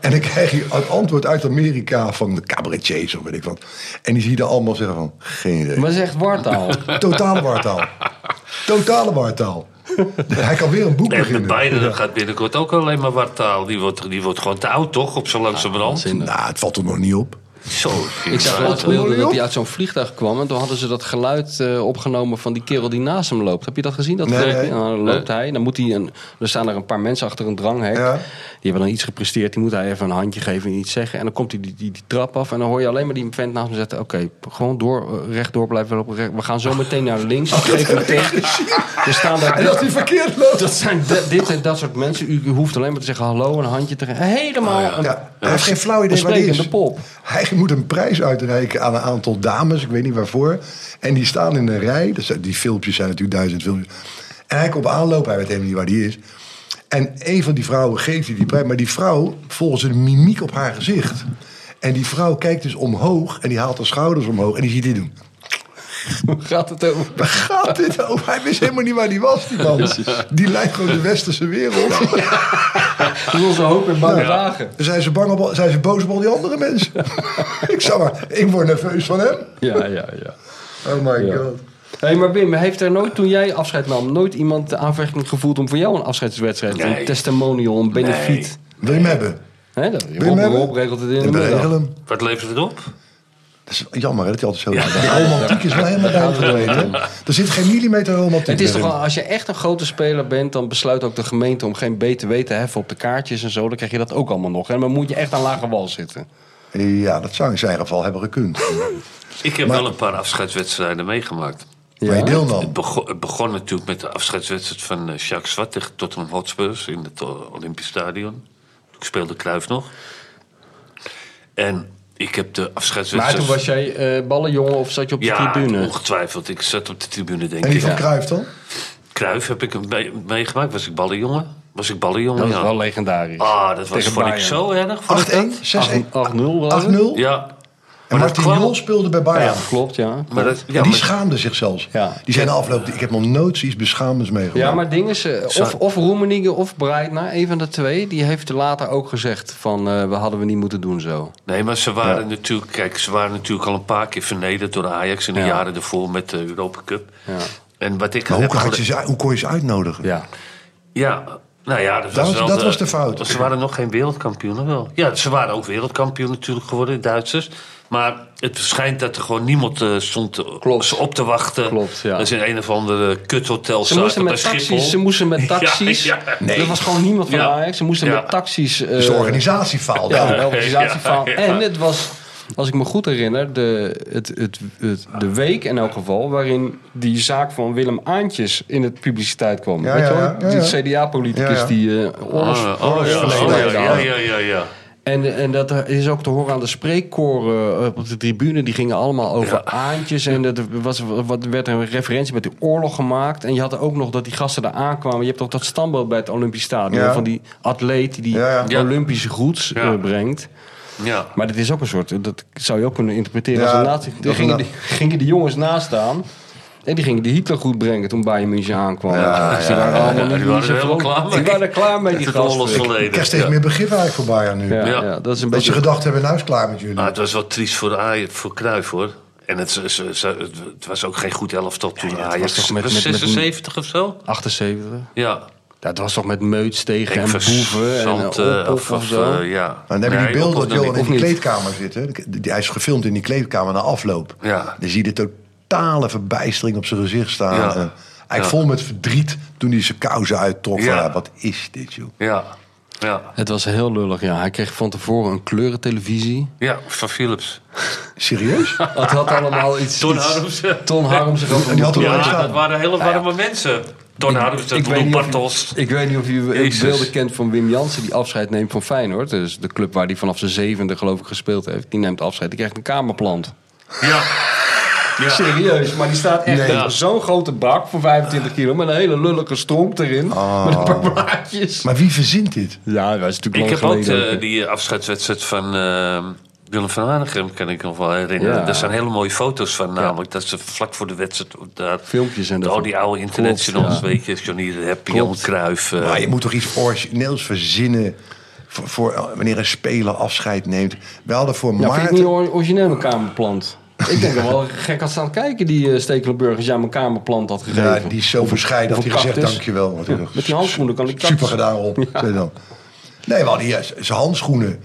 En dan krijg je het antwoord uit Amerika van de cabaretiers of weet ik wat. En die zie je dan allemaal zeggen van, geen idee. Maar ze is echt wartaal. Totale wartaal. Totale wartaal. Hij kan weer een boek En beginnen. Biden gaat binnenkort ook alleen maar wartaal. Die wordt, die wordt gewoon te oud, toch? Op zo langzamerhand. Waanzinnig. Nou, het valt er nog niet op. Zo. Ik zag laatst beelden dat hij uit zo'n vliegtuig kwam. En toen hadden ze dat geluid eh, opgenomen van die kerel die naast hem loopt. Heb je dat gezien? Dat Nee. Nou, dan loopt hij. Dan moet hij een, er staan er een paar mensen achter een dranghek. Ja. Die hebben dan iets gepresteerd. Die moet hij even een handje geven en iets zeggen. En dan komt hij die, die, die trap af. En dan hoor je alleen maar die vent naast me zetten. Oké, gewoon door, eh, rechtdoor blijven lopen. Recht- We gaan zo meteen naar links. Ik geef hem tegen. Er staan daar En als hij verkeerd loopt. dat zijn de- dit en dat soort mensen. U, u hoeft alleen maar te zeggen hallo, een handje te geven. Helemaal Oh, Ja, hij heeft geen flauw idee waar die is. pop. Hij moet een prijs uitreiken aan een aantal dames, ik weet niet waarvoor. En die staan in een rij. Dus die filmpjes zijn natuurlijk duizend filmpjes. En hij komt aanlopen, hij weet helemaal niet waar die is. En een van die vrouwen geeft hij die prijs. Maar die vrouw, volgens een mimiek op haar gezicht. En die vrouw kijkt dus omhoog en die haalt haar schouders omhoog. En die ziet dit doen. Hoe gaat het over? Waar gaat dit over? Hij wist helemaal niet waar die was, die man. Die lijkt gewoon de westerse wereld. Dat is onze hoop in bange dagen. Zijn ze, bang op, zijn ze boos op al die andere mensen? ik zou maar, ik word nerveus van hem. Ja, ja, ja. Oh my Ja. god. Hé, maar Wim, heeft er nooit, toen jij afscheid nam, nooit iemand de aanvechtering gevoeld om voor jou een afscheidswedstrijd, Nee. een testimonial, een benefiet? Wil je hem hebben? Hè, dat, Wil je hem Rob, hebben? Regelt het in de Ik hem. Wat levert het op? Dat is jammer hè, dat hij altijd zo... de romantiek is wel helemaal bij verdwenen. Er zit geen millimeter romantiek Het is toch wel, in. als je echt een grote speler bent, dan besluit ook de gemeente om geen BTW te heffen op de kaartjes en zo. Dan krijg je dat ook allemaal nog. En dan moet je echt aan lage wal zitten. Ja, dat zou in zijn geval hebben gekund. Ik heb Maar- wel een paar afscheidswedstrijden meegemaakt. Waar je deel nam. Het begon, het begon natuurlijk met de afscheidswedstrijd van eh, Jacques Zwart tegen Tottenham Hotspurs in het eh, Olympisch Stadion. Ik speelde Kruif nog. En ik heb de Maar afscheidswedstrijd... toen was jij eh ballenjongen of zat je op de ja, tribune? ongetwijfeld. Ik zat op de tribune, denk En die ik. van Cruijff dan? Kruif heb ik mee- meegemaakt. Was ik ballenjongen? Was ik ballenjongen, Dat is ja. wel legendarisch. Ah, dat was, Tegen vond ik zo erg. vond ik 8-1, 6-1, 8-0 was het? 8-0. Ja. En dat Martin kwam- Jol speelde bij Ja, Bayern. klopt, ja. Maar dat, ja, en die maar- schaamde zich zelfs. Ja. Die na afloop, ik heb nog nooit zoiets beschamends meegemaakt. Ja, maar ding is, eh, of, of Roemenigge of Breitner, een van de twee, die heeft later ook gezegd van, eh, we hadden we niet moeten doen zo. Nee, maar ze waren natuurlijk, kijk, ze waren natuurlijk al een paar keer vernederd door Ajax in de Ja. jaren ervoor met de Europa Cup. Ja. En wat ik Maar hoe, heb had gele- je ze, hoe kon je ze uitnodigen? Ja. Ja, Nou ja, dat was, Dat dat was de fout. Ze waren nog geen wereldkampioenen wel. Ja, ze waren ook wereldkampioen natuurlijk geworden, de Duitsers. Maar het schijnt dat er gewoon niemand eh, stond Klopt. ze op te wachten. Klopt, ja. Dat is in een of andere kuthotel Ze zaten moesten met Schiphol. taxis. Ze moesten met taxis. Ja, ja. Er was gewoon niemand van Ja. Ajax. Ze moesten Ja. met taxis. eh, Dus de organisatie faalde. Ja, Ja. de organisatiefaal. Ja, ja. En het was, als ik me goed herinner, de, het, het, het, de week in elk geval... waarin die zaak van Willem Aantjes in het publiciteit kwam. Ja, Weet je wel? ja, ja. Die CDA-politicus Ja, ja. die eh oorlogs, Oh, oh, oh, ja, ja, ja, ja. En, en dat is ook te horen aan de spreekkoren eh, op de tribune. Die gingen allemaal over Ja. aantjes. En er was, wat, werd een referentie met de oorlog gemaakt. En je had ook nog dat die gasten daar aankwamen. Je hebt ook dat standbeeld bij het Olympisch Stadion. Ja. Van die atleet die Ja, ja. Ja. Olympische groets Ja. eh, brengt. ja. Maar dit is ook een soort... Dat zou je ook kunnen interpreteren als een nazi. dat gingen, die, gingen die jongens naast staan. En die gingen die Hitler goed brengen toen Bayern München aankwam. Ja, Dus die ja, waren ja, allemaal ja, niet die waren zo helemaal klaar mee. Die waren er klaar mee, die Het gasten. Ik krijg steeds Ja. meer begrip eigenlijk voor Bayern nu. Ja, Ja. ja, dat is een Dat beetje... ze gedacht hebben, nou is klaar met jullie. Maar het was wel triest voor, Ajax, voor Cruijff, hoor. En het, ze- ze- ze- het was ook geen goed elftal toen Ja, Ajax. was toch met- was met- met- 76 of zo? 78. Ja. Dat was toch met Meuts tegen en Boeven en uh, eh, of, of, zo? eh, ja. Maar dan hebben die beelden dat Johan in die kleedkamer zit. Hij is gefilmd in die kleedkamer na afloop. Ja. Dan zie je de totale verbijstering op zijn gezicht staan. Ja. En eigenlijk Ja. vol met verdriet toen hij zijn kousen uittrok. Van, Ja. ja, wat is dit, joh? Ja. Ja. Het was heel lullig, ja. Hij kreeg van tevoren een kleurentelevisie. ja, van Philips. Serieus? Het had allemaal iets... Ton Harmsen. Ton wel Ja, staan. dat waren hele warme mensen. Ton Harmsen, ik weet of Bartels. Ik weet niet of u Jezus. beelden kent van Wim Jansen... die afscheid neemt van Feyenoord. Dus de club waar hij vanaf zijn zevende geloof ik gespeeld heeft. Die neemt afscheid. Die krijgt een kamerplant. Ja. Ja. Serieus, maar die staat echt Nee. zo'n grote bak van 25 kilo... met een hele lullige stomp erin. Met een paar blaadjes. Maar wie verzint dit? Ja, dat is natuurlijk Ik heb ook die afscheidswedstrijd van eh, Willem van Hanegem, kan ik nog wel herinneren. Ja. Daar zijn hele mooie foto's van, namelijk dat ze vlak voor de wedstrijd... Daar, Filmpjes en al dat. die oude internationals, ja. weet je, Johnny de Happy, Jan. Cruijff. eh, Maar je moet toch iets origineels verzinnen... Voor, voor eh, wanneer een speler afscheid neemt. We hadden voor Nou, vind ik Maarten... niet or- origineel een kamerplant. Ik denk dat wel gek had staan kijken die uh, Stekelenburg als jij mijn kamerplant had gegeven. Ja, die is zo verscheiden dat hij gezegd dankjewel. Dacht, met die handschoenen kan ik Super gedaan Rob. zei hij dan. Nee, hadden hier zijn handschoenen.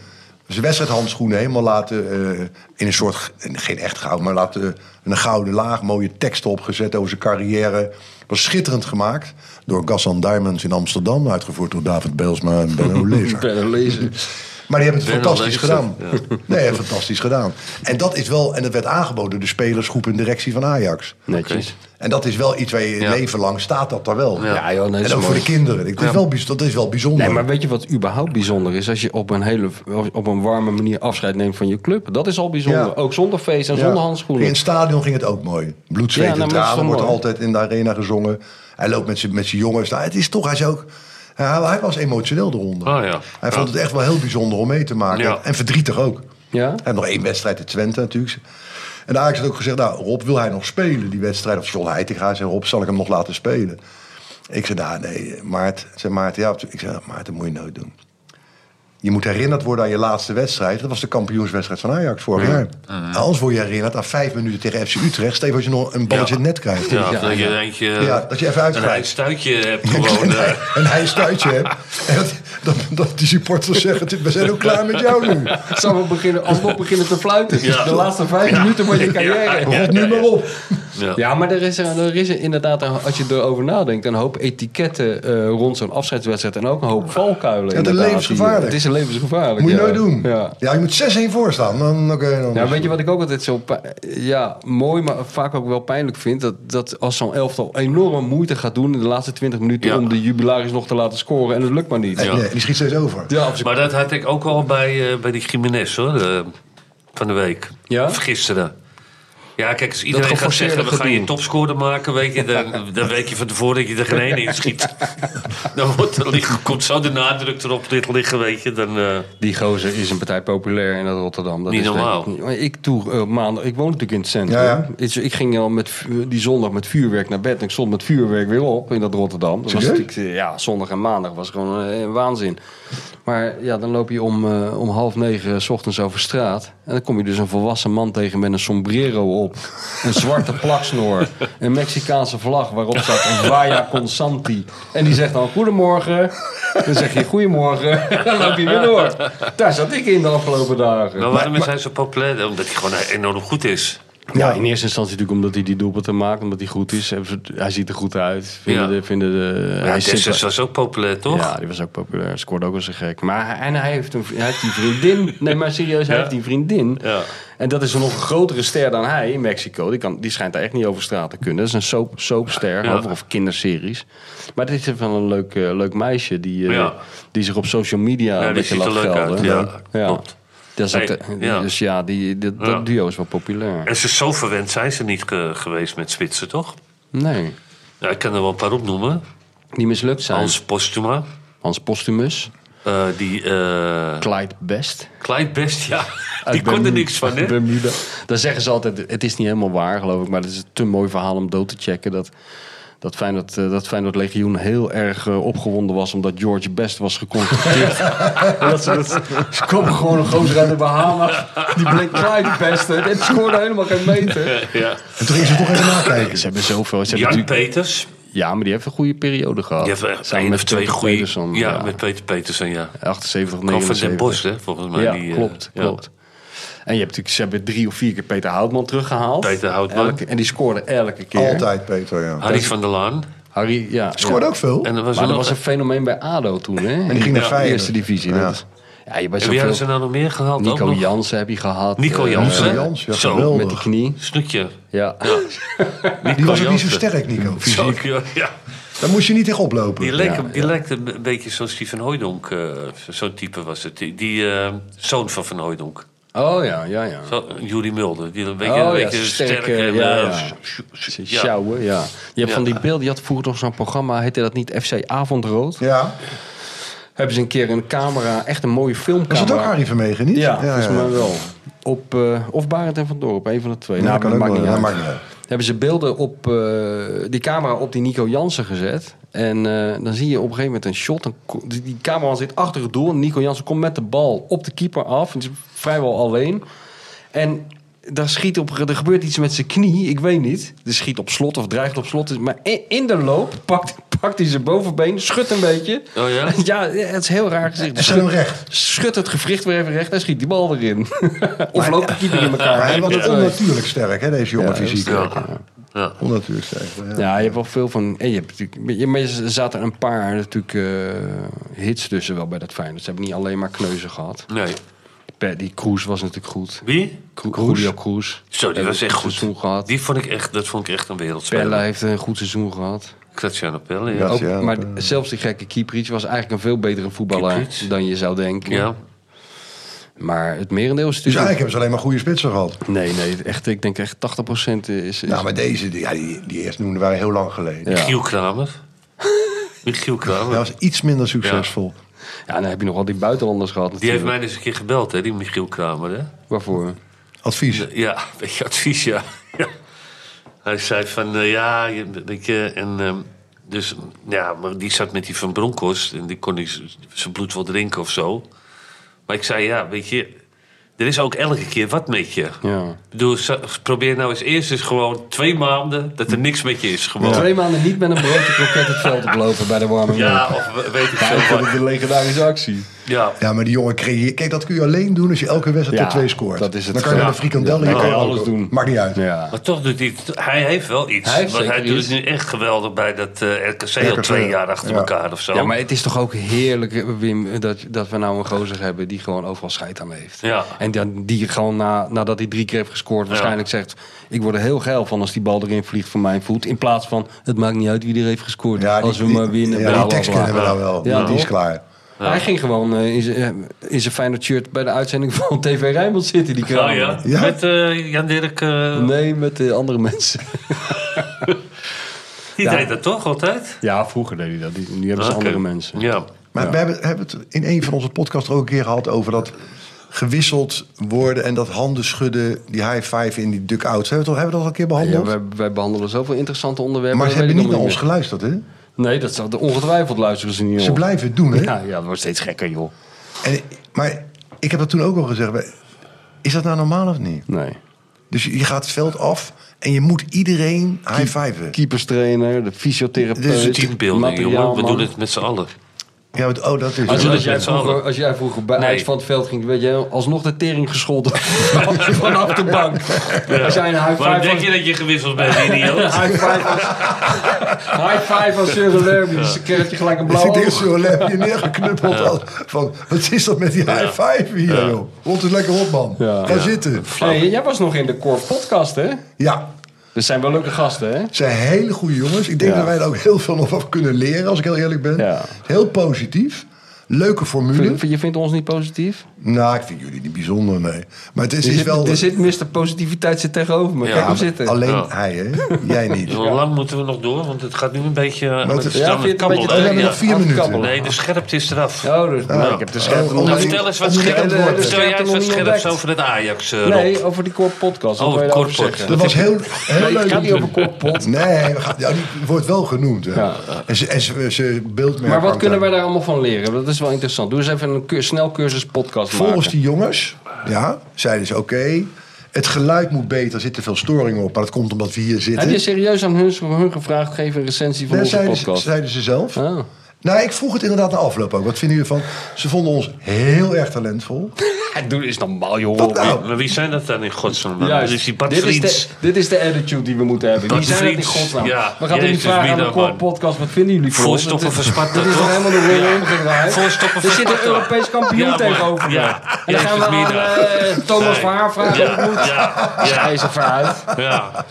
Zijn wedstrijdhandschoenen helemaal laten eh, in een soort, geen echt goud, maar laten een gouden laag, mooie teksten opgezet over zijn carrière. Was schitterend gemaakt door Gassan Diamonds in Amsterdam, uitgevoerd door David Belsma en Benno Lezer. Lezen. Maar die hebben het fantastisch gedaan. Nee, fantastisch gedaan. En dat is wel, en dat werd aangeboden door de spelersgroep en directie van Ajax. Netjes. En dat is wel iets waar je Ja. leven lang staat dat daar wel. Ja. Ja, joh, nee, dat En ook voor de kinderen. Ik- Dat is, wel, dat is wel bijzonder. Nee, maar weet je wat überhaupt bijzonder is? Als je op een hele op een warme manier afscheid neemt van je club. Dat is al bijzonder. Ja. Ook zonder feest en Ja. zonder handschoenen. In het stadion ging het ook mooi. Bloed, zweet Ja, en tranen wordt mooi? altijd in de arena gezongen. Hij loopt met zijn met zijn jongens. Nou, het is toch, hij is ook... Hij, hij was emotioneel eronder. Oh, ja. Hij vond het echt wel heel bijzonder om mee te maken. Ja. En verdrietig ook. Ja? Hij heeft nog één wedstrijd in Twente natuurlijk. En de Ajax had ook gezegd, nou Rob, wil hij nog spelen die wedstrijd? Of John Heitinga zei, Rob, zal ik hem nog laten spelen? Ik zei, nou nee, Maart, zei Maarten, ja. Ik zei, Maarten, moet je nooit doen. Je moet herinnerd worden aan je laatste wedstrijd. Dat was de kampioenswedstrijd van Ajax vorig jaar. En Anders word je herinnerd aan vijf minuten tegen FC Utrecht. Steven als je nog een balletje Ja. net krijgt. Ja, Ja, dat je ja. eentje... Ja, dat je even Een uitglijdt. eindstuitje hebt gewoon. Eh, een stuitje hebt. En dat, dat, dat die supporters zeggen, we zijn ook klaar met jou nu. Zou we beginnen, alsnog beginnen te fluiten? Ja. De laatste vijf minuten van je carrière. Ja. Rot nu maar op. ja. Ja, maar er is, er, er is er inderdaad, een- als je erover nadenkt, een hoop etiketten eh, rond zo'n afscheidswedstrijd. En ook een hoop valkuilen. het is die- levensgevaarlijk. Het is een levensgevaarlijk. Moet je ja. nooit doen. Ja. Ja, je moet 6-1 voor staan. Dan, oké, dan Ja, weet je wat ik ook altijd zo ja, mooi, maar vaak ook wel pijnlijk vind? Dat, dat als zo'n elftal enorme moeite gaat doen in de laatste 20 minuten Ja. om de jubilaris nog te laten scoren en het lukt maar niet. Ja. nee, die schiet steeds over. Ja, Maar dat had ik ook al bij, eh, bij die Jiménez hoor, eh, van de week. Ja? Of gisteren. Ja, kijk, als iedereen gaat zeggen, we gaan je topscorer maken, weet je, dan, dan weet je van tevoren dat je er geen één in schiet. Dan wordt er liggen, komt zo de nadruk erop dit liggen, weet je. Dan, eh, Die gozer is een partij populair in dat Rotterdam. Dat Niet is normaal. ik- maar ik toe eh, maandag, ik woon natuurlijk in het centrum. Ja, ja. Ik, ik ging al met die zondag met vuurwerk naar bed. En ik stond met vuurwerk weer op in dat Rotterdam. Dat was natuurlijk, eh, ja, zondag en maandag was gewoon een waanzin. Maar ja, dan loop je om, eh, om half negen 's ochtends over straat. En dan kom je dus een volwassen man tegen met een sombrero op. Een zwarte plaksnoor. Een Mexicaanse vlag waarop staat een Vaya Consanti. En die zegt dan goedemorgen. Dan zeg je goedemorgen. En dan loop je weer door. Daar zat ik in de afgelopen dagen. Maar waarom is hij zo populair? Omdat hij gewoon enorm goed is. Ja, in eerste instantie natuurlijk omdat hij die doelpunten maakt. Omdat hij goed is. Hij ziet er goed uit. Vinden Ja. de, vinden de, Ja, hij sympa- was ook populair, toch? Ja, die was ook populair. Scoorde ook als een gek. Maar hij, en hij heeft, een, hij heeft die vriendin. Nee, maar serieus, hij Ja. heeft die vriendin. Ja. En dat is een nog een grotere ster dan hij in Mexico. Die, kan, die schijnt daar echt niet over straat te kunnen. Dat is een soap, soapster over of kinderseries. Maar dit is van een leuk, eh, leuk meisje die, eh, die zich op social media een beetje laat gelden. uit. Ja, klopt. Dat is ook Hey, de- ja. Dus ja, die, die- dat Ja. duo is wel populair. En ze zo verwend zijn ze niet geweest met Zwitser, toch? Nee, Ja, ik kan er wel een paar opnoemen. die mislukt zijn. Hans Hans, Postuma. Postumus, eh, die eh Clyde Best. Clyde Best, ja. Die kon er niks van, hè? Bermuda. Dan zeggen ze altijd, het is niet helemaal waar geloof ik, maar het is een te mooi verhaal om dood te checken. Dat, dat Feyenoord, eh, dat Feyenoord Legioen heel erg eh, opgewonden was omdat George Best was geconstateerd. En dat ze, dat, ze komen gewoon een gozer uit de Bahamas, die bleek Clyde Best en het scoorde helemaal geen meter. Ja. En toen gingen ze toch even nakijken. Ze hebben zoveel. Ze hebben Jan Peters. ja, maar die heeft een goede periode gehad. Die heeft echt één of twee goede... Ja, met Peter Peterson, ja. 78, Kwam van 79. Den Bosch, hè, volgens mij. Ja, die, eh, klopt, ja. klopt. En je hebt natuurlijk, ze hebben drie of vier keer Peter Houtman teruggehaald. Peter Houtman. Elke- en die scoorde elke keer. Altijd, Peter, ja. Harry van der Laan. Harry, ja. Scoorde ja. ook veel. En er was Maar er dat was een fenomeen bij ADO toen, hè? En die ging naar de Feyenoord. eerste divisie. Ja. Dat ja, je bent En wie hadden ze nou nog meer gehaald? ook Nico nog? Jansen heb je gehad. Nico eh, Jansen. Jans, ja, Zo, geweldig. Met die knie. Snoetje. Ja. Die was ook niet zo sterk, Nico. Zo, Fysiek. ja, ja. Daar moest je niet tegen oplopen. Die, leek, Ja, die lijkt een beetje zoals die Van Hooijdonk. eh, Zo'n type was het. Die, die eh, zoon van Van Hooijdonk. Oh ja, ja, ja. Zo, Jurie Mulder. Die een beetje, Oh, een ja, beetje sterke, sterk. en, ja, eh, ja. ja. sjouwen, ja. Je hebt Ja. van die beelden, je had vroeger nog zo'n programma, heette dat niet FC Avondrood? Ja. Hebben ze een keer een camera, echt een mooie filmcamera. Was het ook Harry Vermegen, niet? Ja, volgens mij wel. Op, eh, of Barend en Van Dorp, een van de twee. Nou, kan dat ook maakt wel. niet uit. Hebben ze beelden op eh, die camera op die Nico Jansen gezet. En eh, dan zie je op een gegeven moment een shot. Een, die, camera zit achter het doel. Nico Jansen komt met de bal op de keeper af. En is vrijwel alleen. En daar schiet op, er gebeurt iets met zijn knie. Ik weet niet. Er schiet op slot of dreigt op slot. Maar in, in de loop pakt, pakt hij zijn bovenbeen. Schudt een beetje. Oh ja? Ja, het is heel raar gezicht. Zet hem recht. Schudt het gewricht weer even recht en schiet die bal erin. of loopt de keeper in elkaar. Maar hij was Ja. onnatuurlijk sterk, hè, deze jongen Ja, fysiek. Ja. Ja. Onnatuurlijk sterk. Ja. Ja, je hebt wel veel van. En je hebt natuurlijk, je- er zaten een paar natuurlijk eh, hits tussen wel bij dat Feyenoord. Ze hebben niet alleen maar kneuzen gehad. Nee. Die Kroes was natuurlijk goed. Wie? Julio Kroes. Zo, die was echt goed. seizoen gehad. Die vond ik echt, dat vond ik echt een Pelle wereldspeler. heeft een goed seizoen gehad. Graziano Pelle, ja. Ook, maar zelfs die gekke Kieprits was eigenlijk een veel betere voetballer Kieprits? dan je zou denken. Ja. Maar het merendeel is Dus natuurlijk... eigenlijk hebben ze alleen maar goede spitsen gehad. Nee, nee, echt, ik denk echt 80% is... is Nou, maar deze, die, ja, die, die eerst noemden waren heel lang geleden. Ja. Michiel Kramer. Michiel Dat Kramer. was iets minder succesvol. Ja, dan heb je nog wel die buitenlanders gehad Die heeft mij eens een keer gebeld, hè, die Michiel Kramer. Hè? Waarvoor? Advies. Ja, een beetje advies, ja. ja. Hij zei van, eh, ja, weet je, en... ehm, dus, ja, maar die zat met die Van Bronckhorst en die kon niet zijn bloed wel drinken of zo. Maar ik zei, ja, weet je, er is ook elke keer wat met je. Ja. Ik bedoel, probeer nou eens eerst eens gewoon twee maanden dat er niks met je is. Gewoon. Twee maanden niet met een broodje kroket het veld oplopen bij de warme Ja, of we- weet ik veel een legendarische actie. Ja, Ja, maar die jongen creëert... Kijk, dat kun je alleen doen als je elke wedstrijd Ja, tot twee scoort. dat is het Dan kan je met een frikandel in je kan je alles ook- doen. Maakt niet uit. Ja. maar toch doet hij... Hij heeft wel iets. Hij want hij doet iets. het nu echt geweldig bij dat eh, RKC al twee jaar achter ja. elkaar of zo. ja, maar het is toch ook heerlijk, Wim, dat, dat we nou een gozer hebben die gewoon overal scheid aan heeft. Ja. En dan, die gewoon na, nadat hij drie keer heeft gescoord waarschijnlijk zegt... ik word er heel geil van als die bal erin vliegt voor mijn voet. In plaats van, het maakt niet uit wie er heeft gescoord. Ja, als we die- maar winnen. Ja, die tekst kennen we nou wel. Ja, die is toch? Hij ging gewoon eh, in zijn eh, in zijn Feyenoord shirt bij de uitzending van TV Rijnmond zitten. Die Oh, kramer. ja? Ja? Met eh, Jan Dirk... eh, Nee, met de andere mensen. die Ja. deed dat toch altijd? Ja, vroeger deed hij dat. Die- Nu hebben ze andere mensen. Ja. Maar we hebben, hebben het in een van onze podcasts ook een keer gehad over dat gewisseld worden en dat handen schudden, die high five in die duck-outs. Hebben we hebben we dat al een keer Ja, behandeld? wij, wij behandelen zoveel interessante onderwerpen. maar ze hebben niet naar ons geluisterd, hè? Nee, dat zou ongetwijfeld luisteren ze niet Ze op. blijven het doen, hè? Ja, ja, dat wordt steeds gekker, joh. En, maar ik heb dat toen ook al gezegd. Is dat nou normaal of niet? Nee. Dus je gaat het veld af en je moet iedereen high-fiven. Keeperstrainer, de fysiotherapeut. Dit is een Teambuilding, jongen. We doen het met z'n allen. Ja, want- oh, dat is Als, Ja, als, jij vroeger, als jij vroeger bij Nee. Ajax van het veld ging, weet je, alsnog de tering gescholden vanaf de bank. Als jij een high Waarom denk je dat je gewisseld bent, idioot? High five als, high five als Søren Lerby. Dus krijg je gelijk een blauw ik denk oog. zo heb je neergeknuppeld. al Van, wat is dat met die high five hier, joh? Rond is lekker op, man. Ja. Ga Ja. zitten. Hey, jij was nog in de Core podcast, hè? Ja, Dat zijn wel leuke gasten, hè? het zijn hele goede jongens. Ik denk Ja. dat wij er ook heel veel nog van kunnen leren, als ik heel eerlijk ben. Ja. Heel positief. Leuke formule. Vind- Je vindt ons niet positief? Nou, ik vind jullie niet bijzonder, nee. Maar het is, Er is wel... er zit Mr. Positiviteit zit tegenover me. Ja, Kijk hem zitten. Alleen Ja. hij, hè? Jij niet. Hoe lang moeten we nog door? Want het gaat nu een beetje aan het het Ja, het beetje Oh, we hebben nog vier minuten. Nee, de scherpte is eraf. Oh, dus, nee, ik heb de scherpte Oh, nog oh, Nou, niet- vertel eens wat om niet scherp. aan het woord te Vertel jij eens wat scherps over het Ajax, eh. Nee, over die Core podcast. Wat Oh, wil je Core daarover Pod. zeggen? Dat was heel, leuk. het gaat niet over Core Pod. Nee, wordt wel genoemd. En ze, en ze, ze beeldmerk Maar wat kunnen wij daar allemaal van leren? Dat is wel interessant. Doe eens even een snel cursus podcast Volgens maken. die jongens, ja, zeiden ze oké. het geluid moet beter, er zitten veel storingen op. Maar dat komt omdat we hier zitten. Heb je serieus aan hun, hun gevraagd? Geef een recensie van Nee, onze zeiden, ze, podcast. zeiden ze zelf. Oh. Nou, ik vroeg het inderdaad na afloop ook. Wat vinden jullie van? Ze vonden ons heel erg talentvol. Doe eens normaal, joh. Wat nou? Maar wie zijn dat dan in godsnaam? Dat is die Bart dit, is de, dit is de attitude die we moeten hebben. Bart Wie zijn het in godsnaam? ja. We gaan Jezus, vragen aan de man? podcast. Wat vinden jullie van ons? Voorstoppen Dat is- van Sparta, Dat is toch toch? helemaal de rol Ja. omgedraaid? Voorstoppen Er van zit een. Europees kampioen Ja, tegenover me. Ja. En dan gaan we aan eh, Thomas Nee. Verhaar vragen hoe het moet. Ja, ja, Schijs er vooruit. ja.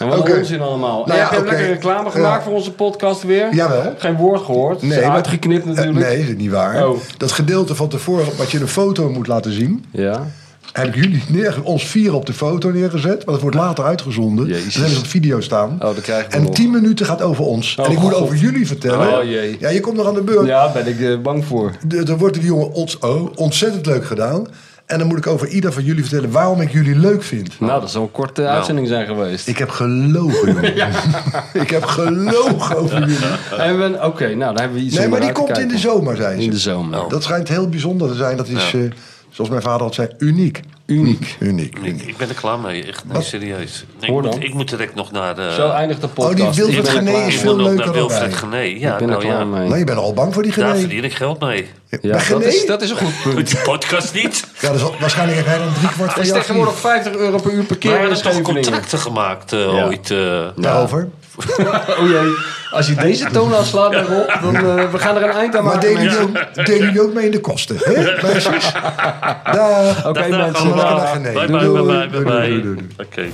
En wat een onzin allemaal. Nou en ja, heb je lekker reclame gemaakt Ja. voor onze podcast weer? Jawel. Geen woord gehoord. Nee, maar- uitgeknipt Eh, natuurlijk. nee, dat is niet waar. Oh. Dat gedeelte van tevoren, wat je een foto moet laten zien... Ja. heb ik jullie neerge ons vier op de foto neergezet. Maar dat wordt later uitgezonden. Jezus. Dan hebben ze op video staan. Oh, dat krijgen we en nog. 10 minuten gaat over ons. Oh, en ik moet over jullie vertellen. Oh, jee. Ja, je komt nog aan de beurt. Ja, ben ik eh, bang voor. Er wordt die jongen ons, oh, ontzettend leuk gedaan. En dan moet ik over ieder van jullie vertellen waarom ik jullie leuk vind. Nou, dat zou een korte uitzending zijn geweest. Ik heb gelogen, jongen. ik heb gelogen over jullie. En we, oké, nou, dan hebben we iets Nee, maar die komt in de zomer, zei ze. In de zomer. Dat schijnt heel bijzonder te zijn. Dat is, eh, zoals mijn vader had zei, uniek. Uniek. Uniek. Ik, ik ben er klaar mee, echt. Nee, serieus. Hoor ik, moet, dan. ik moet direct nog naar de... Zo eindigt de Oh, podcast. die Wilfred er Gené is veel leuker naar dan Wilfred wij. Gené. Ja, Ik ben er nou klaar ja. mee. Nou, je bent al bang voor die Daar Gené. verdien ik geld mee. Ja, Bij dat Gené? is, dat is een goed punt. Met die podcast niet. Ja, dat is, wel- waarschijnlijk heb jij dan drie kwart Er van is je tegenwoordig 50 euro per uur Maar we parkeren in hebben toch contracten gemaakt eh, Ja. ooit. eh. Daarover. Oh jee, als je deze toon aanslaat daarop, dan uh, we gaan er een eind aan Maar maken. jullie, ook, delen jullie ook mee in de kosten, hè, meisjes? Dag. Oké Dag, dag, mensen, allemaal. dag. Nee. Bye, bye, doei. bye, bye, bye. doei. Oké.